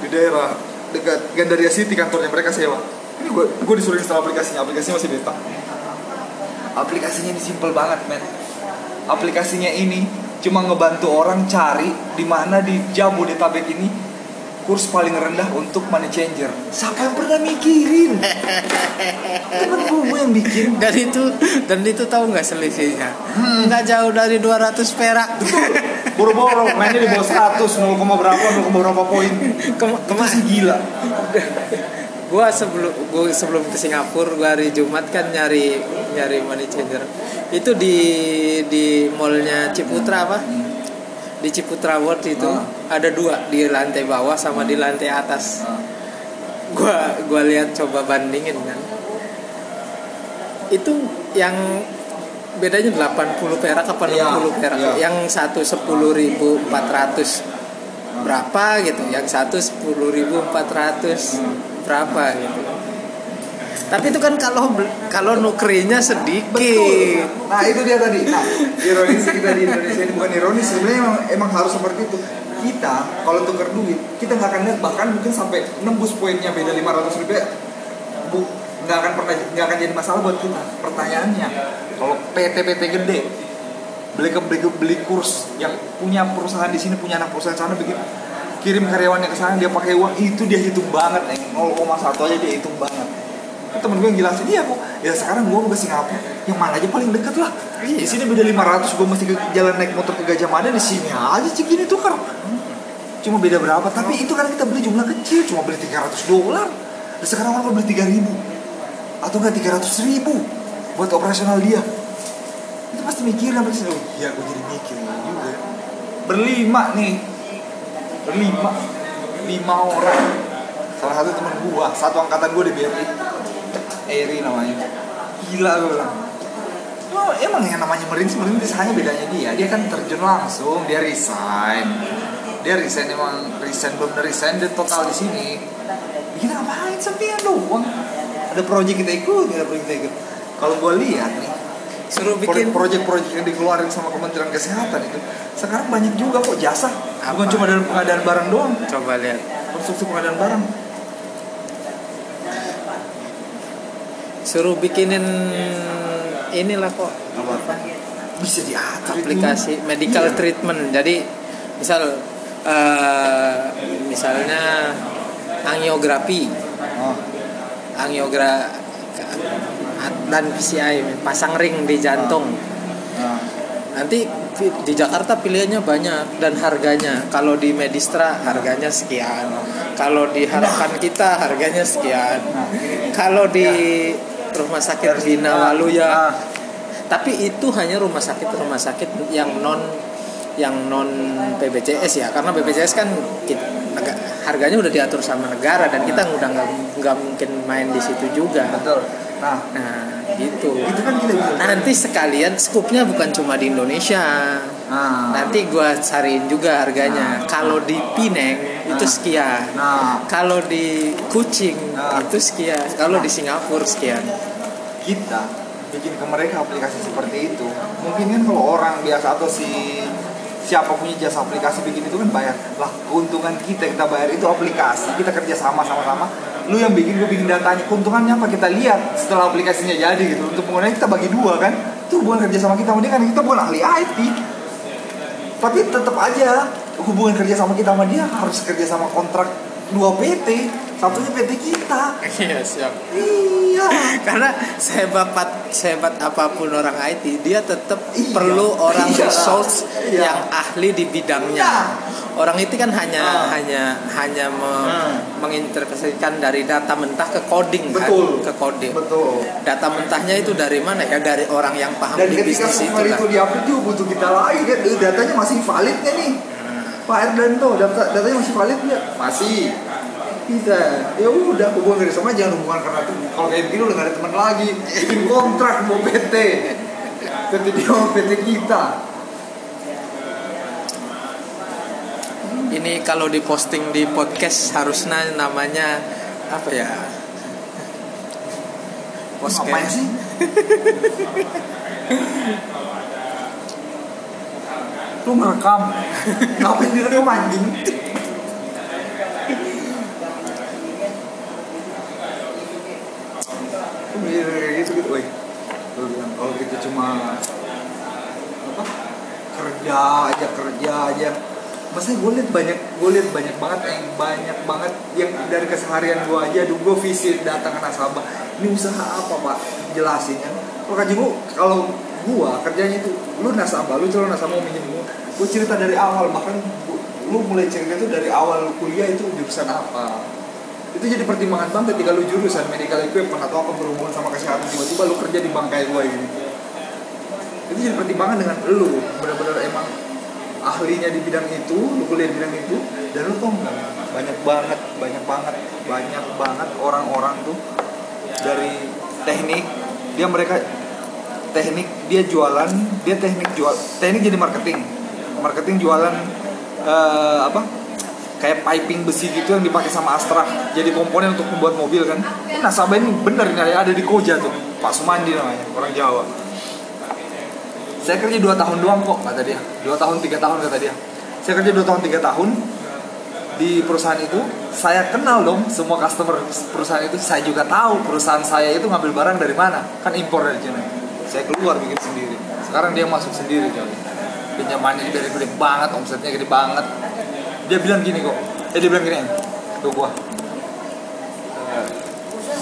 A: Di daerah dekat Gandaria City kantornya mereka sewa. Ini gua gua disuruh install aplikasinya. Aplikasinya masih beta. Aplikasinya ini simple banget men. Aplikasinya ini cuma ngebantu orang cari di mana di Jabodetabek ini kurs paling rendah untuk money changer. Siapa yang pernah mikirin? Temen gue yang bikin.
B: dan itu dan itu tahu nggak selisihnya
A: Hmm.
B: nggak jauh dari 200 perak
A: Boro-boro mainnya di bawah 100, 0, berapa, 0, berapa poin.
B: Kema-
A: Itu
B: kema-
A: sih gila.
B: gua sebelum gua sebelum ke Singapura gua hari Jumat kan nyari nyari money changer itu di di mallnya Ciputra apa di Ciputra World itu
A: Ah.
B: ada dua di lantai bawah sama di lantai atas. Gua gua lihat coba bandingin kan. Itu yang bedanya 80 perak apa 60
A: Iya,
B: perak?
A: iya.
B: yang satu 10.400 berapa gitu? Yang satu 10.400 berapa gitu tapi itu kan kalau kalau nukrinya sedikit
A: Betul. Nah itu dia tadi. Nah ironis kita di Indonesia ini bukan ironis sebenarnya emang, emang harus seperti itu. Kita kalau tuker duit kita nggak akan lihat bahkan mungkin sampai nembus poinnya beda 500 rupiah. Bu, nggak akan pernah nggak akan jadi masalah buat kita. Pertanyaannya kalau PT PT gede beli ke beli, beli kurs yang punya perusahaan di sini punya anak perusahaan sana bikin kirim karyawannya ke sana dia pakai uang itu dia hitung banget eh 0,1 aja dia hitung banget temen gue yang jelasin iya kok ya sekarang gue ke Singapura. Yang mana aja paling dekat lah. Di sini beda 500 gue mesti ke jalan naik motor ke Gajah Mada di sini aja segini tuh kan cuma beda berapa? Tapi itu kan kita beli jumlah kecil cuma beli 300 dolar. Dan sekarang orang beli 3000 atau enggak 300 ribu buat operasional dia. Itu pasti mikir apa sih oh iya gue jadi mikir juga. Berlima nih. Berlima. Lima orang. Salah satu teman gua satu angkatan gua di BRI Eri namanya. Gila gue bilang. Oh, emang yang namanya merintis merintis. Hanya bedanya dia. Dia kan terjun langsung dia resign. Dia resign emang resign belum resign dia total di sini. Kita ngapain sampean doang ada proyek kita ikut ada proyek kita ikut. Kalau gue lihat nih
B: suruh bikin
A: proyek-proyek yang dikeluarin sama Kementerian Kesehatan itu sekarang banyak juga kok jasa. Bukan
B: Apa?
A: cuma dalam pengadaan barang doang.
B: Coba lihat.
A: Konstruksi pengadaan barang
B: suruh bikinin inilah kok.
A: Apa? Bisa diatur itu.
B: aplikasi medical
A: Iya.
B: treatment. Jadi misal eh, misalnya angiografi.
A: Oh.
B: angiogra dan PCI pasang ring di jantung.
A: Nah.
B: nanti di- di Jakarta pilihannya banyak dan harganya. Kalau di Medistra harganya sekian. Kalau di harapan kita harganya sekian. Kalau di rumah sakit Bina Waluya
A: Ah.
B: tapi itu hanya rumah sakit rumah sakit yang non yang non BPJS ya. Karena BPJS kan kita, nega- harganya udah diatur sama negara dan kita udah nggak nggak mungkin main di situ juga.
A: Betul. Nah
B: nah gitu.
A: Itu kan
B: nanti sekalian skupnya bukan cuma di Indonesia.
A: Nah
B: nanti gua cariin juga harganya. Kalau di Pineng itu
A: Nah.
B: sekian.
A: Nah.
B: Kalau di Kucing
A: Nah.
B: itu sekian. Kalau di Singapura sekian.
A: Kita bikin ke mereka aplikasi seperti itu. Mungkin kan kalau orang biasa atau si siapa punya jasa aplikasi bikin itu kan bayar. Lah keuntungan kita kita bayar itu aplikasi kita kerja sama sama-sama lu yang bikin gue bikin datanya. Keuntungannya apa? Kita lihat setelah aplikasinya jadi gitu. Untuk penggunanya kita bagi dua kan. Itu hubungan kerja sama kita sama kan kita bukan ahli IT tapi tetap aja hubungan kerja sama kita sama dia harus kerja sama kontrak dua PT satunya PT kita
B: iya siap
A: iya
B: karena sehebat sehebat apa pun orang IT dia tetap
A: Iya.
B: perlu orang
A: Iya.
B: resource
A: Iya.
B: yang ahli di bidangnya
A: Iya.
B: orang itu kan hanya
A: Ah.
B: hanya hanya me-
A: Hmm.
B: menginterpretasikan dari data mentah ke coding
A: Betul.
B: kan ke coding
A: betul
B: data mentahnya itu dari mana ya dari orang yang paham
A: dan
B: di
A: ketika
B: bisnis itu
A: semua
B: lah
A: itu diupload juga butuh kita lagi kan Eh, datanya masih valid nih Pak Erdanto data datanya masih valid nggak? Masih. Bisa. Ya udah hubungan kerja sama jangan hubungan karena kalau kayak gini udah gak ada teman lagi. Bikin kontrak mau PT PT dia mau PT kita.
B: Ini kalau diposting di podcast harusnya namanya apa ya? Podcast.
A: sih lu ngerekam ngapain direkam anjing? Gitu gitu, kalau kita cuma apa kerja aja kerja aja, masa gue liat banyak gue lihat banyak banget yang banyak banget yang dari keseharian gue aja. Aduh gue visit datang ke nasabah. Ini usaha apa pak? Jelasin kan kalau kaji gue kalau gue kerjanya itu lu nasabah lu calon nasabah mau minjem gue gue cerita dari awal bahkan gua- lu mulai cerita itu dari awal kuliah itu jurusan apa. Itu jadi pertimbangan banget ketika lu jurusan medical equipment atau apa berhubungan sama kesehatan tiba-tiba lu kerja di bangkai gue ini. Itu jadi pertimbangan dengan lu benar-benar emang ahlinya di bidang itu lu kuliah di bidang itu dan lu tau nggak banyak banget banyak banget banyak banget orang-orang tuh dari teknik dia mereka teknik dia jualan dia teknik jual teknik jadi marketing. Marketing jualan eh, apa? Kayak piping besi gitu yang dipakai sama Astra jadi komponen untuk membuat mobil kan. Ini nasabah ini bener ini ada di Koja tuh Pak Sumandi namanya orang Jawa. Saya kerja 2 tahun doang kok kata dia. 2 tahun 3 tahun kata dia. Saya kerja 2 tahun 3 tahun di perusahaan itu. Saya kenal dong semua customer perusahaan itu. Saya juga tahu perusahaan saya itu ngambil barang dari mana. Kan impor dari Cina saya keluar bikin sendiri. Sekarang dia masuk sendiri coy pinjamannya dari gede banget omsetnya gede banget. Dia bilang gini kok. Eh dia bilang gini tuh gua. Eh,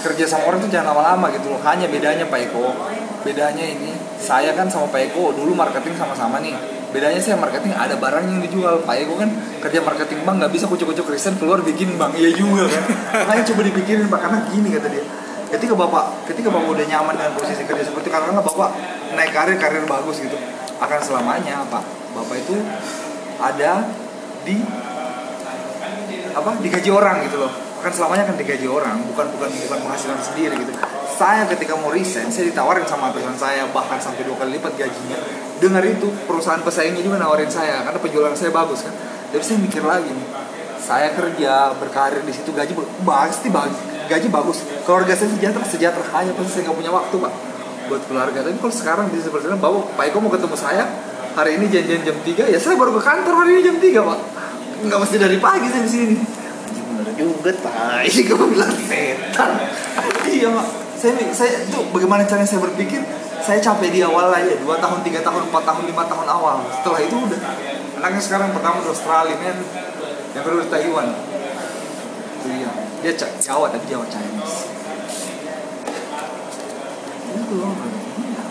A: kerja sama orang tuh jangan lama-lama gitu loh. Hanya bedanya Pak Eko. Bedanya ini saya kan sama Pak Eko dulu marketing sama-sama nih. Bedanya saya marketing ada barang yang dijual. Pak Eko kan kerja marketing bang nggak bisa kucuk-kucuk riset keluar bikin bang iya juga kan. Makanya coba dipikirin pak karena gini kata dia ketika bapak ketika bapak udah nyaman dengan posisi kerja seperti karena bapak naik karir karir bagus gitu akan selamanya pak bapak itu ada di apa digaji orang gitu loh. Akan selamanya akan digaji orang bukan bukan bukan penghasilan sendiri gitu. Saya ketika mau resign saya ditawarin sama atasan saya bahkan sampai dua kali lipat gajinya. Dengar itu perusahaan pesaingnya juga nawarin saya karena penjualan saya bagus kan. Tapi saya mikir lagi nih saya kerja berkarir di situ gaji pasti bagus gaji bagus. Keluarga saya sejahtera sejahtera. Hanya pasti saya nggak punya waktu pak buat keluarga. Tapi kalau sekarang bisa seperti itu bawa pak Eko mau ketemu saya. Hari ini janjian jam 3 ya saya baru ke kantor hari ini jam 3 pak. Nggak mesti dari pagi saya di sini. Juga tai? Gue bilang setan? Iya pak. Saya saya itu bagaimana caranya saya berpikir? Saya capek di awal aja dua tahun tiga tahun empat tahun lima tahun awal. Setelah itu udah. Anaknya sekarang pertama di Australia men. Yang kedua di Taiwan itu dia dia Jawa tapi Jawa Chinese. Iya.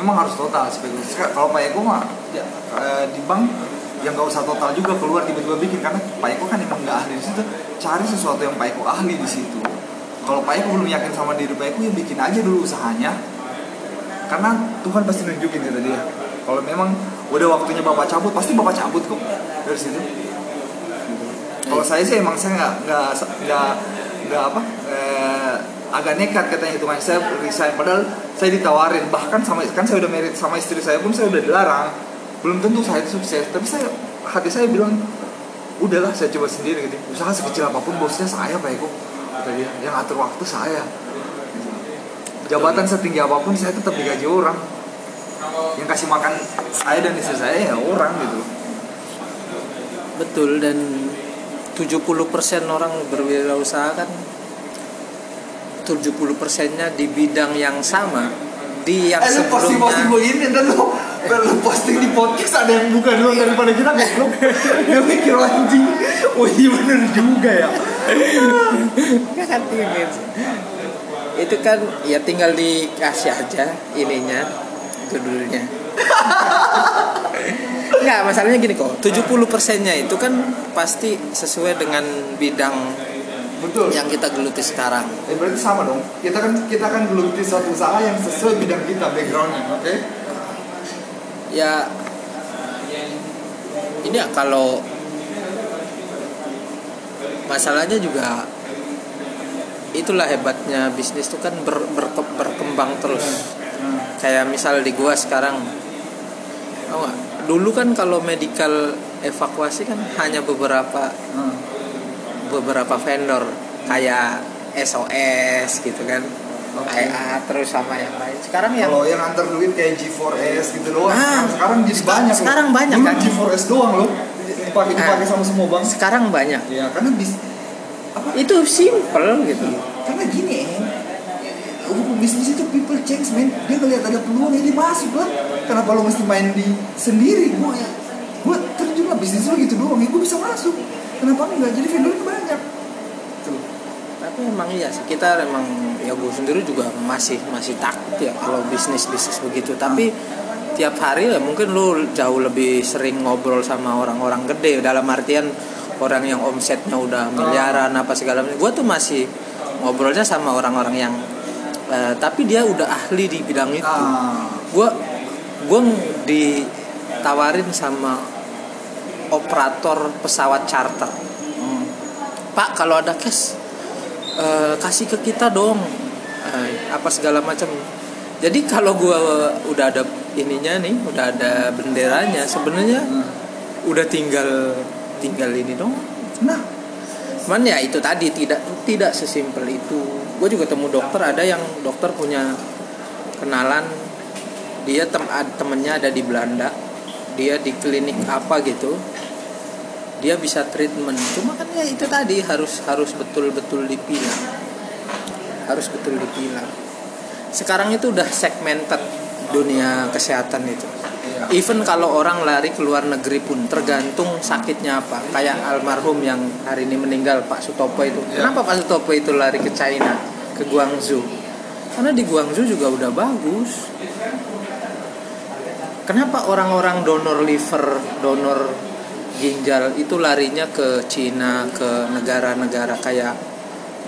A: memang harus total Seka- kalau Pak Eko mah ya, eh, di bank yang nggak usah total juga keluar tiba-tiba bikin. Karena Pak Eko kan emang nggak ahli di situ. Cari sesuatu yang Pak Eko ahli di situ. Kalau Pak Eko belum yakin sama diri Pak Eko ya bikin aja dulu usahanya. Karena Tuhan pasti nunjukin kata dia. Kalau memang udah waktunya bapak cabut pasti bapak cabut kok. Dari situ kalau saya sih emang saya nggak nggak nggak nggak apa eh, agak nekat katanya hitungannya saya resign. Padahal saya ditawarin bahkan sama kan saya udah merit sama istri saya pun saya udah dilarang. Belum tentu saya itu sukses tapi saya hati saya bilang udahlah saya coba sendiri gitu. Usaha sekecil apa pun bosnya saya pak Eko kata dia yang atur waktu saya. Jabatan setinggi apa pun saya tetap digaji orang. Yang kasih makan saya dan istri saya ya orang gitu.
B: Betul dan 70% orang berwirausaha kan 70 persennya di bidang yang sama di yang
A: Eh lu posting posting
B: sebelumnya
A: begini dan lu lu posting di podcast ada yang buka dulu daripada kita goblok. Dia mikir anjing. Oh iya bener juga ya.
B: kan ini itu kan ya tinggal dikasih aja ininya judulnya Enggak, masalahnya gini kok 70 persennya itu kan pasti sesuai dengan bidang
A: Betul.
B: yang kita geluti sekarang
A: Eh berarti sama dong. Kita kan kita kan geluti suatu usaha yang sesuai bidang kita backgroundnya, oke?
B: ya ini ya kalau masalahnya juga itulah hebatnya bisnis itu kan ber, berke- berkembang terus kayak misal di gua sekarang nggak? dulu kan kalau medical evakuasi kan hanya beberapa
A: Hmm.
B: beberapa vendor kayak SOS gitu kan. IA terus sama yang lain sekarang yang
A: Kalau yang antar duit kayak G4S gitu doang.
B: Nah,
A: sekarang jadi banyak. loh.
B: sekarang banyak
A: Dulu
B: kan?
A: G4S doang loh. Dipakai dipakai sama semua bank.
B: sekarang banyak
A: Ya karena bis apa
B: itu simple gitu
A: karena gini eh hukum bisnis itu people change man dia ngeliat ada peluang dia masuk lah kenapa lo mesti main di sendiri? Gue ya gue terjun lah bisnis lu gitu doang ya gue bisa masuk. Kenapa enggak? Jadi vendornya banyak. Tuh.
B: Tapi emang iya sih kita emang ya gue sendiri juga masih masih takut ya kalau bisnis bisnis begitu. Tapi tiap hari ya mungkin lu jauh lebih sering ngobrol sama orang-orang gede. Dalam artian orang yang omsetnya udah miliaran apa segala macam. Gue tuh masih ngobrolnya sama orang-orang yang eh, tapi dia udah ahli di bidang itu.
A: Ah.
B: Gue gue ditawarin sama operator pesawat charter.
A: Hmm.
B: pak kalau ada cash eh, kasih ke kita dong. Eh, apa segala macam. Jadi kalau gue udah ada ininya nih udah ada benderanya sebenarnya udah tinggal tinggal ini dong.
A: Nah.
B: Cuman ya itu tadi tidak tidak sesimpel itu gue juga temu dokter ada yang dokter punya kenalan. Dia tem temennya ada di Belanda. Dia di klinik apa gitu. Dia bisa treatment. Cuma kan ya itu tadi harus harus betul-betul dipilah harus betul dipilah sekarang itu udah segmented dunia kesehatan itu. Even kalau orang lari ke luar negeri pun tergantung sakitnya apa. Kayak almarhum yang hari ini meninggal Pak Sutopo itu.
A: Ya.
B: kenapa Pak Sutopo itu lari ke China ke Guangzhou? Karena di Guangzhou juga udah bagus. Kenapa orang-orang donor liver donor ginjal itu larinya ke Cina ke negara-negara kayak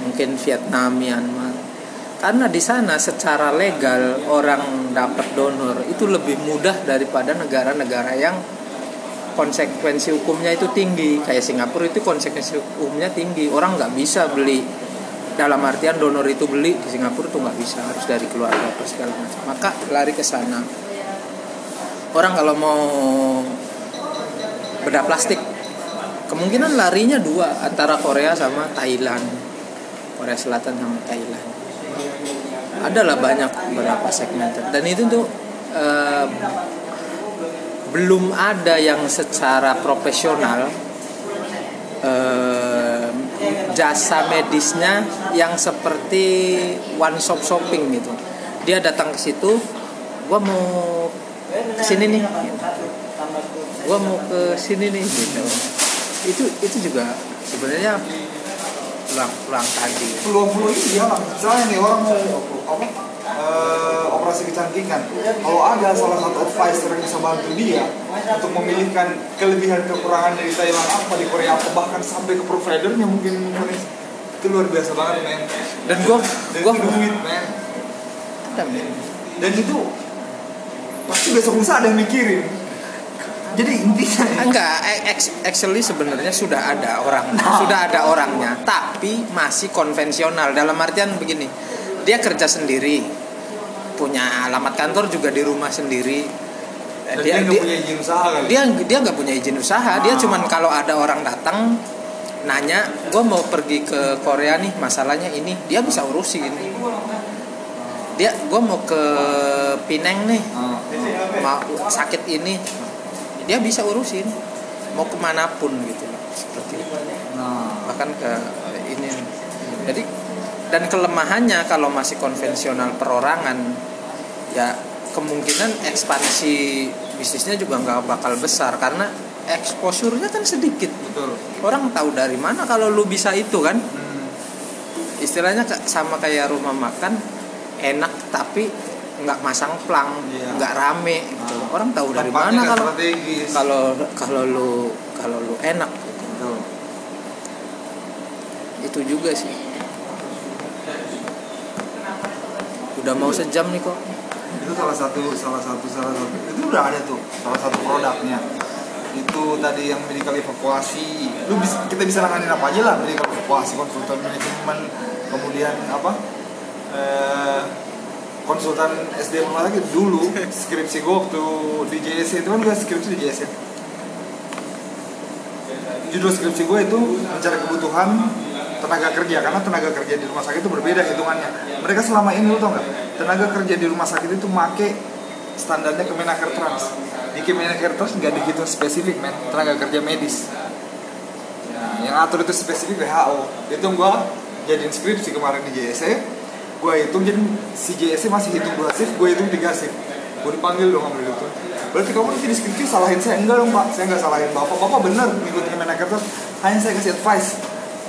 B: mungkin Vietnam Myanmar karena di sana secara legal orang dapat donor itu lebih mudah daripada negara-negara yang konsekuensi hukumnya itu tinggi. Kayak Singapura itu konsekuensi hukumnya tinggi. Orang nggak bisa beli dalam artian donor itu beli di Singapura tuh nggak bisa harus dari keluarga apa segala macam. Maka lari ke sana. Orang kalau mau bedah plastik kemungkinan larinya dua antara Korea sama Thailand. Korea Selatan sama Thailand adalah banyak beberapa segmented dan itu tuh eh, belum ada yang secara profesional eh, jasa medisnya yang seperti one stop shopping gitu. Dia datang ke situ gua mau ke sini nih. Gua mau ke sini nih gitu. Itu itu juga sebenarnya pulang-pulang tadi
A: peluang-peluang ini dia lah misalnya nih orang mau apa eh, operasi kecantikan. Kalau ada salah satu advisor yang bisa bantu dia untuk memilihkan kelebihan kekurangan dari Thailand apa di Korea apa bahkan sampai ke providernya mungkin itu luar biasa banget men.
B: Dan gua
A: dan
B: gua
A: duit men. dan itu pasti besok lusa ada yang mikirin jadi intinya
B: enggak ex- actually sebenarnya sudah ada orang sudah ada orangnya. Tapi masih konvensional. Dalam artian begini dia kerja sendiri punya alamat kantor juga di rumah sendiri.
A: Dan
B: dia
A: dia nggak
B: dia
A: punya izin usaha kali?
B: dia dia nggak punya izin usaha. Dia
A: Ah.
B: cuman kalau ada orang datang nanya gue mau pergi ke Korea nih masalahnya ini. Dia bisa urusin dia gue mau ke Pineng nih
A: Ah.
B: mau sakit ini dia bisa urusin mau ke mana pun gitu seperti itu.
A: Nah.
B: Bahkan ke ini. Jadi dan kelemahannya kalau masih konvensional perorangan ya kemungkinan ekspansi bisnisnya juga nggak bakal besar karena exposure-nya kan sedikit.
A: Betul.
B: Orang tahu dari mana kalau lu bisa itu kan?
A: Hmm.
B: istilahnya sama kayak rumah makan enak tapi nggak masang plang
A: Iya.
B: nggak rame gitu.
A: Ah.
B: orang tahu dari
A: Tempatnya
B: mana kalau
A: strategis
B: kalau kalau lu kalau lu enak gitu.
A: Betul.
B: itu juga sih udah mau sejam nih kok
A: itu salah satu salah satu salah satu itu udah ada tuh salah satu produknya itu tadi yang medical evakuasi lu bisa, kita bisa nanganin apa aja lah medical evakuasi konsultan manajemen kemudian apa eh, konsultan SDM lagi dulu skripsi gue waktu di JSC itu kan gue skripsi di JSC judul skripsi gue itu mencari kebutuhan tenaga kerja karena tenaga kerja di rumah sakit itu berbeda hitungannya. Mereka selama ini lu tau nggak? Tenaga kerja di rumah sakit itu make standarnya Kemenaker Trans. Di Kemenaker Trans nggak dihitung spesifik men. Tenaga kerja medis. Yang atur itu spesifik WHO itu gue jadiin skripsi kemarin di JSC gue hitung jadi si JSC masih hitung dua shift gue hitung tiga shift. Gue dipanggil dong ambil itu. Berarti kamu nanti di skripsi salahin saya? Enggak dong pak. Saya nggak salahin bapak. Bapak bener ngikutin Kemenaker terus hanya saya kasih advice.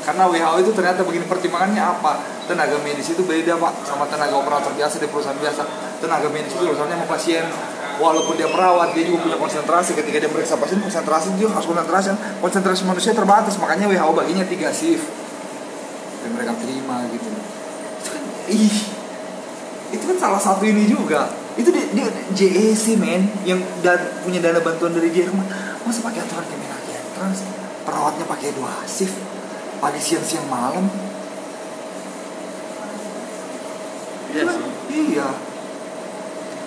A: Karena WHO itu ternyata begini pertimbangannya apa? Tenaga medis itu beda pak sama tenaga operator biasa di perusahaan biasa. Tenaga medis itu urusannya sama pasien. Walaupun dia perawat dia juga punya konsentrasi. Ketika dia meriksa pasien konsentrasi dia harus konsentrasi. Konsentrasi manusia terbatas. Makanya WHO baginya tiga shift. Dan mereka terima gitu. itu ih itu kan salah satu ini juga. Itu dia, dia JEC men yang dan punya dana bantuan dari Jerman masa pakai aturan Kemenaker trans perawatnya pakai dua shift pagi siang siang malam.
B: Iya sih.
A: iya.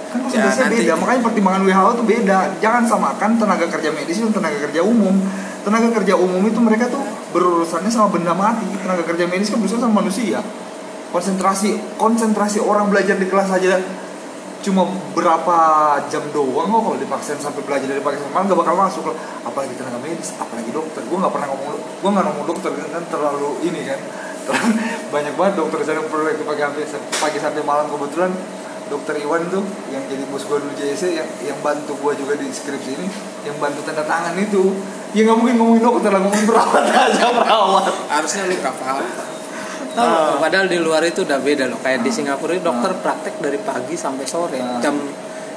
A: Kan
B: Ya,
A: konsentrasinya
B: nanti-
A: beda makanya pertimbangan WHO itu beda. Jangan samakan tenaga kerja medis dan tenaga kerja umum. Tenaga kerja umum itu mereka tuh berurusannya sama benda mati. Tenaga kerja medis kan berurusan sama manusia konsentrasi konsentrasi orang belajar di kelas aja cuma berapa jam doang kok kalau dipaksain sampai belajar dari pagi sampai malam gak bakal masuk apalagi tenaga medis apalagi dokter. Gue nggak pernah ngomong gue nggak ngomong dokter kan, kan terlalu ini kan. Terlalu banyak banget dokter di sana perlu pagi sampai pagi sampai malam. Kebetulan dokter Iwan tuh yang jadi bos gue dulu JSC yang yang bantu gue juga di skripsi ini yang bantu tanda tangan itu. Ya nggak mungkin ngomongin dokter lah ngomongin perawat aja perawat.
B: Harusnya lu gak paham
A: Ah.
B: padahal di luar itu udah beda loh. Kayak di Singapura itu dokter praktek dari pagi sampai sore.
A: Ah.
B: jam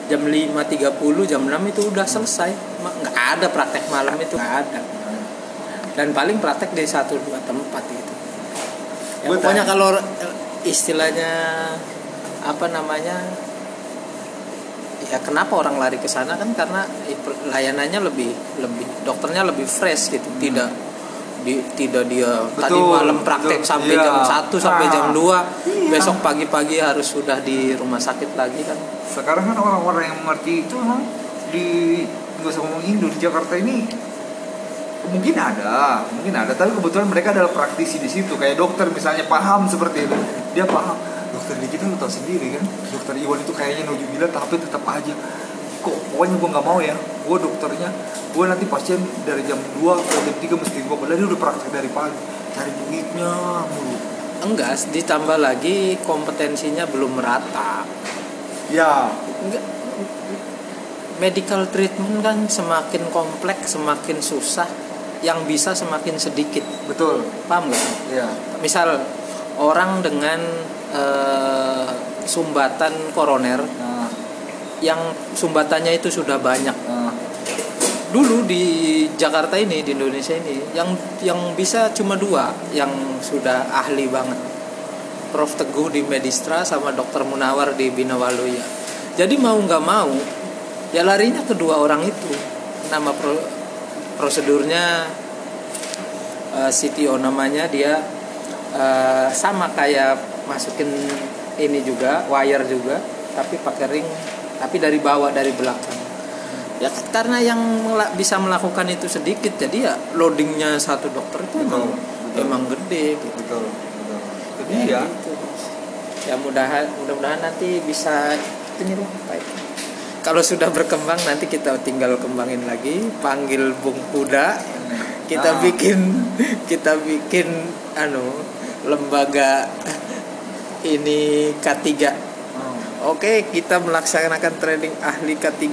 B: jam 5.30 jam 6 itu udah selesai. Nggak ada praktek malam itu. Nggak ada. Dan paling praktek di satu dua tempat gitu. Ya, pokoknya kalau istilahnya apa namanya ya kenapa orang lari ke sana? Kan karena layanannya lebih lebih dokternya lebih fresh gitu. Tidak di, tidak dia tadi.
A: Betul,
B: malam praktek
A: betul.
B: sampai
A: Iya.
B: jam 1 sampai
A: Ah.
B: jam 2
A: Iya.
B: besok pagi-pagi harus sudah di rumah sakit lagi kan
A: sekarang kan orang-orang yang mengerti itu memang di nggak usah ngomong Indo di Jakarta ini mungkin ada mungkin ada tapi kebetulan mereka adalah praktisi di situ kayak dokter misalnya paham seperti itu dia paham dokter di kita lu tahu sendiri kan dokter Iwan itu kayaknya nujubilah tapi tetap aja pokoknya gue nggak mau ya. Gue dokternya gue nanti pasien dari jam 2 ke jam 3 mesti gue padahal dia udah praktek dari pagi. Cari duitnya mulu.
B: Enggak ditambah lagi kompetensinya belum merata.
A: Ya.
B: Enggak. Medical treatment kan semakin kompleks semakin susah. Yang bisa semakin sedikit.
A: Betul.
B: Paham nggak?
A: Ya.
B: Misal orang dengan eh, sumbatan koroner
A: nah,
B: yang sumbatannya itu sudah banyak.
A: Nah,
B: dulu di Jakarta ini di Indonesia ini yang yang bisa cuma dua yang sudah ahli banget. Prof. Teguh di Medistra sama Dokter Munawar di Bina Waluya jadi mau nggak mau ya larinya kedua orang itu. Nama pro- prosedurnya eh, CTO namanya dia eh, sama kayak masukin ini juga wire juga tapi pakai ring tapi dari bawah dari belakang ya karena yang bisa melakukan itu sedikit jadi ya loadingnya satu dokter itu
A: Betul,
B: emang
A: betul.
B: emang gede gitu
A: betul betul itu
B: ya,
A: dia
B: gitu. ya mudahan mudah-mudahan nanti bisa itu kalau sudah berkembang nanti kita tinggal kembangin lagi panggil Bung Kuda kita
A: Ah.
B: bikin kita bikin anu lembaga ini K3
A: Oh.
B: Oke, kita melaksanakan training ahli K3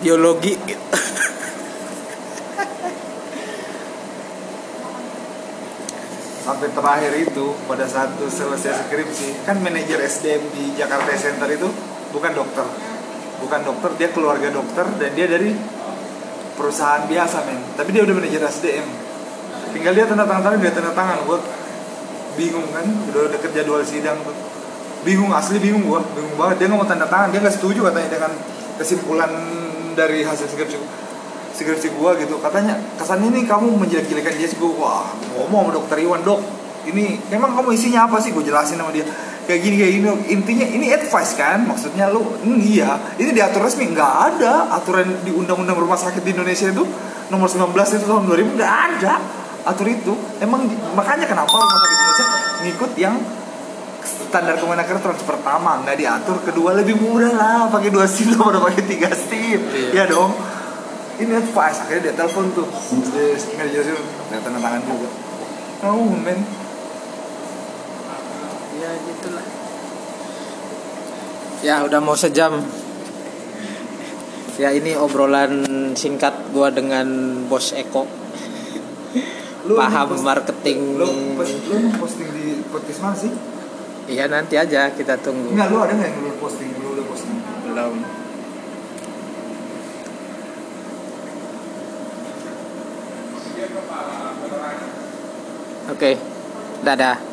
B: biologi.
A: sampai terakhir itu pada saat tuh selesai skripsi kan manajer SDM di Jakarta Center itu bukan dokter. Bukan dokter dia keluarga dokter dan dia dari perusahaan biasa men. Tapi dia udah manajer SDM tinggal dia tanda tangan dia tanda tangan gue bingung kan? Udah deket jadwal sidang tuh bingung asli bingung gue bingung banget. Dia nggak mau tanda tangan dia nggak setuju katanya dengan kesimpulan dari hasil skripsi skripsi gua gitu. Katanya kesannya ini kamu menjelek-jelekan dia. Gua wah ngomong sama dokter Iwan dok. Ini memang kamu isinya apa sih? Gue jelasin sama dia. Kayak gini kayak gini intinya ini advice kan? Maksudnya lu iya ini diatur resmi. Nggak ada aturan di undang-undang rumah sakit di Indonesia itu nomor 19 itu tahun 2000 nggak ada atur itu. Emang makanya kenapa rumah sakit Indonesia ngikut yang standar Kemenaker trans pertama nggak diatur kedua lebih mudah lah pakai dua sim daripada pakai tiga sim
B: Iya.
A: ya dong ini advice akhirnya dia telepon tuh dia nggak dijelasin dia tanda tangan juga oh men
B: ya gitulah. Ya udah mau sejam. Ya ini obrolan singkat gua dengan Bos Eko.
A: Lu
B: Paham
A: post-
B: marketing.
A: Lu, lu posting di podcast mana sih?
B: Iya nanti aja kita tunggu.
A: Enggak, lu ada nggak yang lu posting? Lu udah posting?
B: Belum. Oke. Dadah.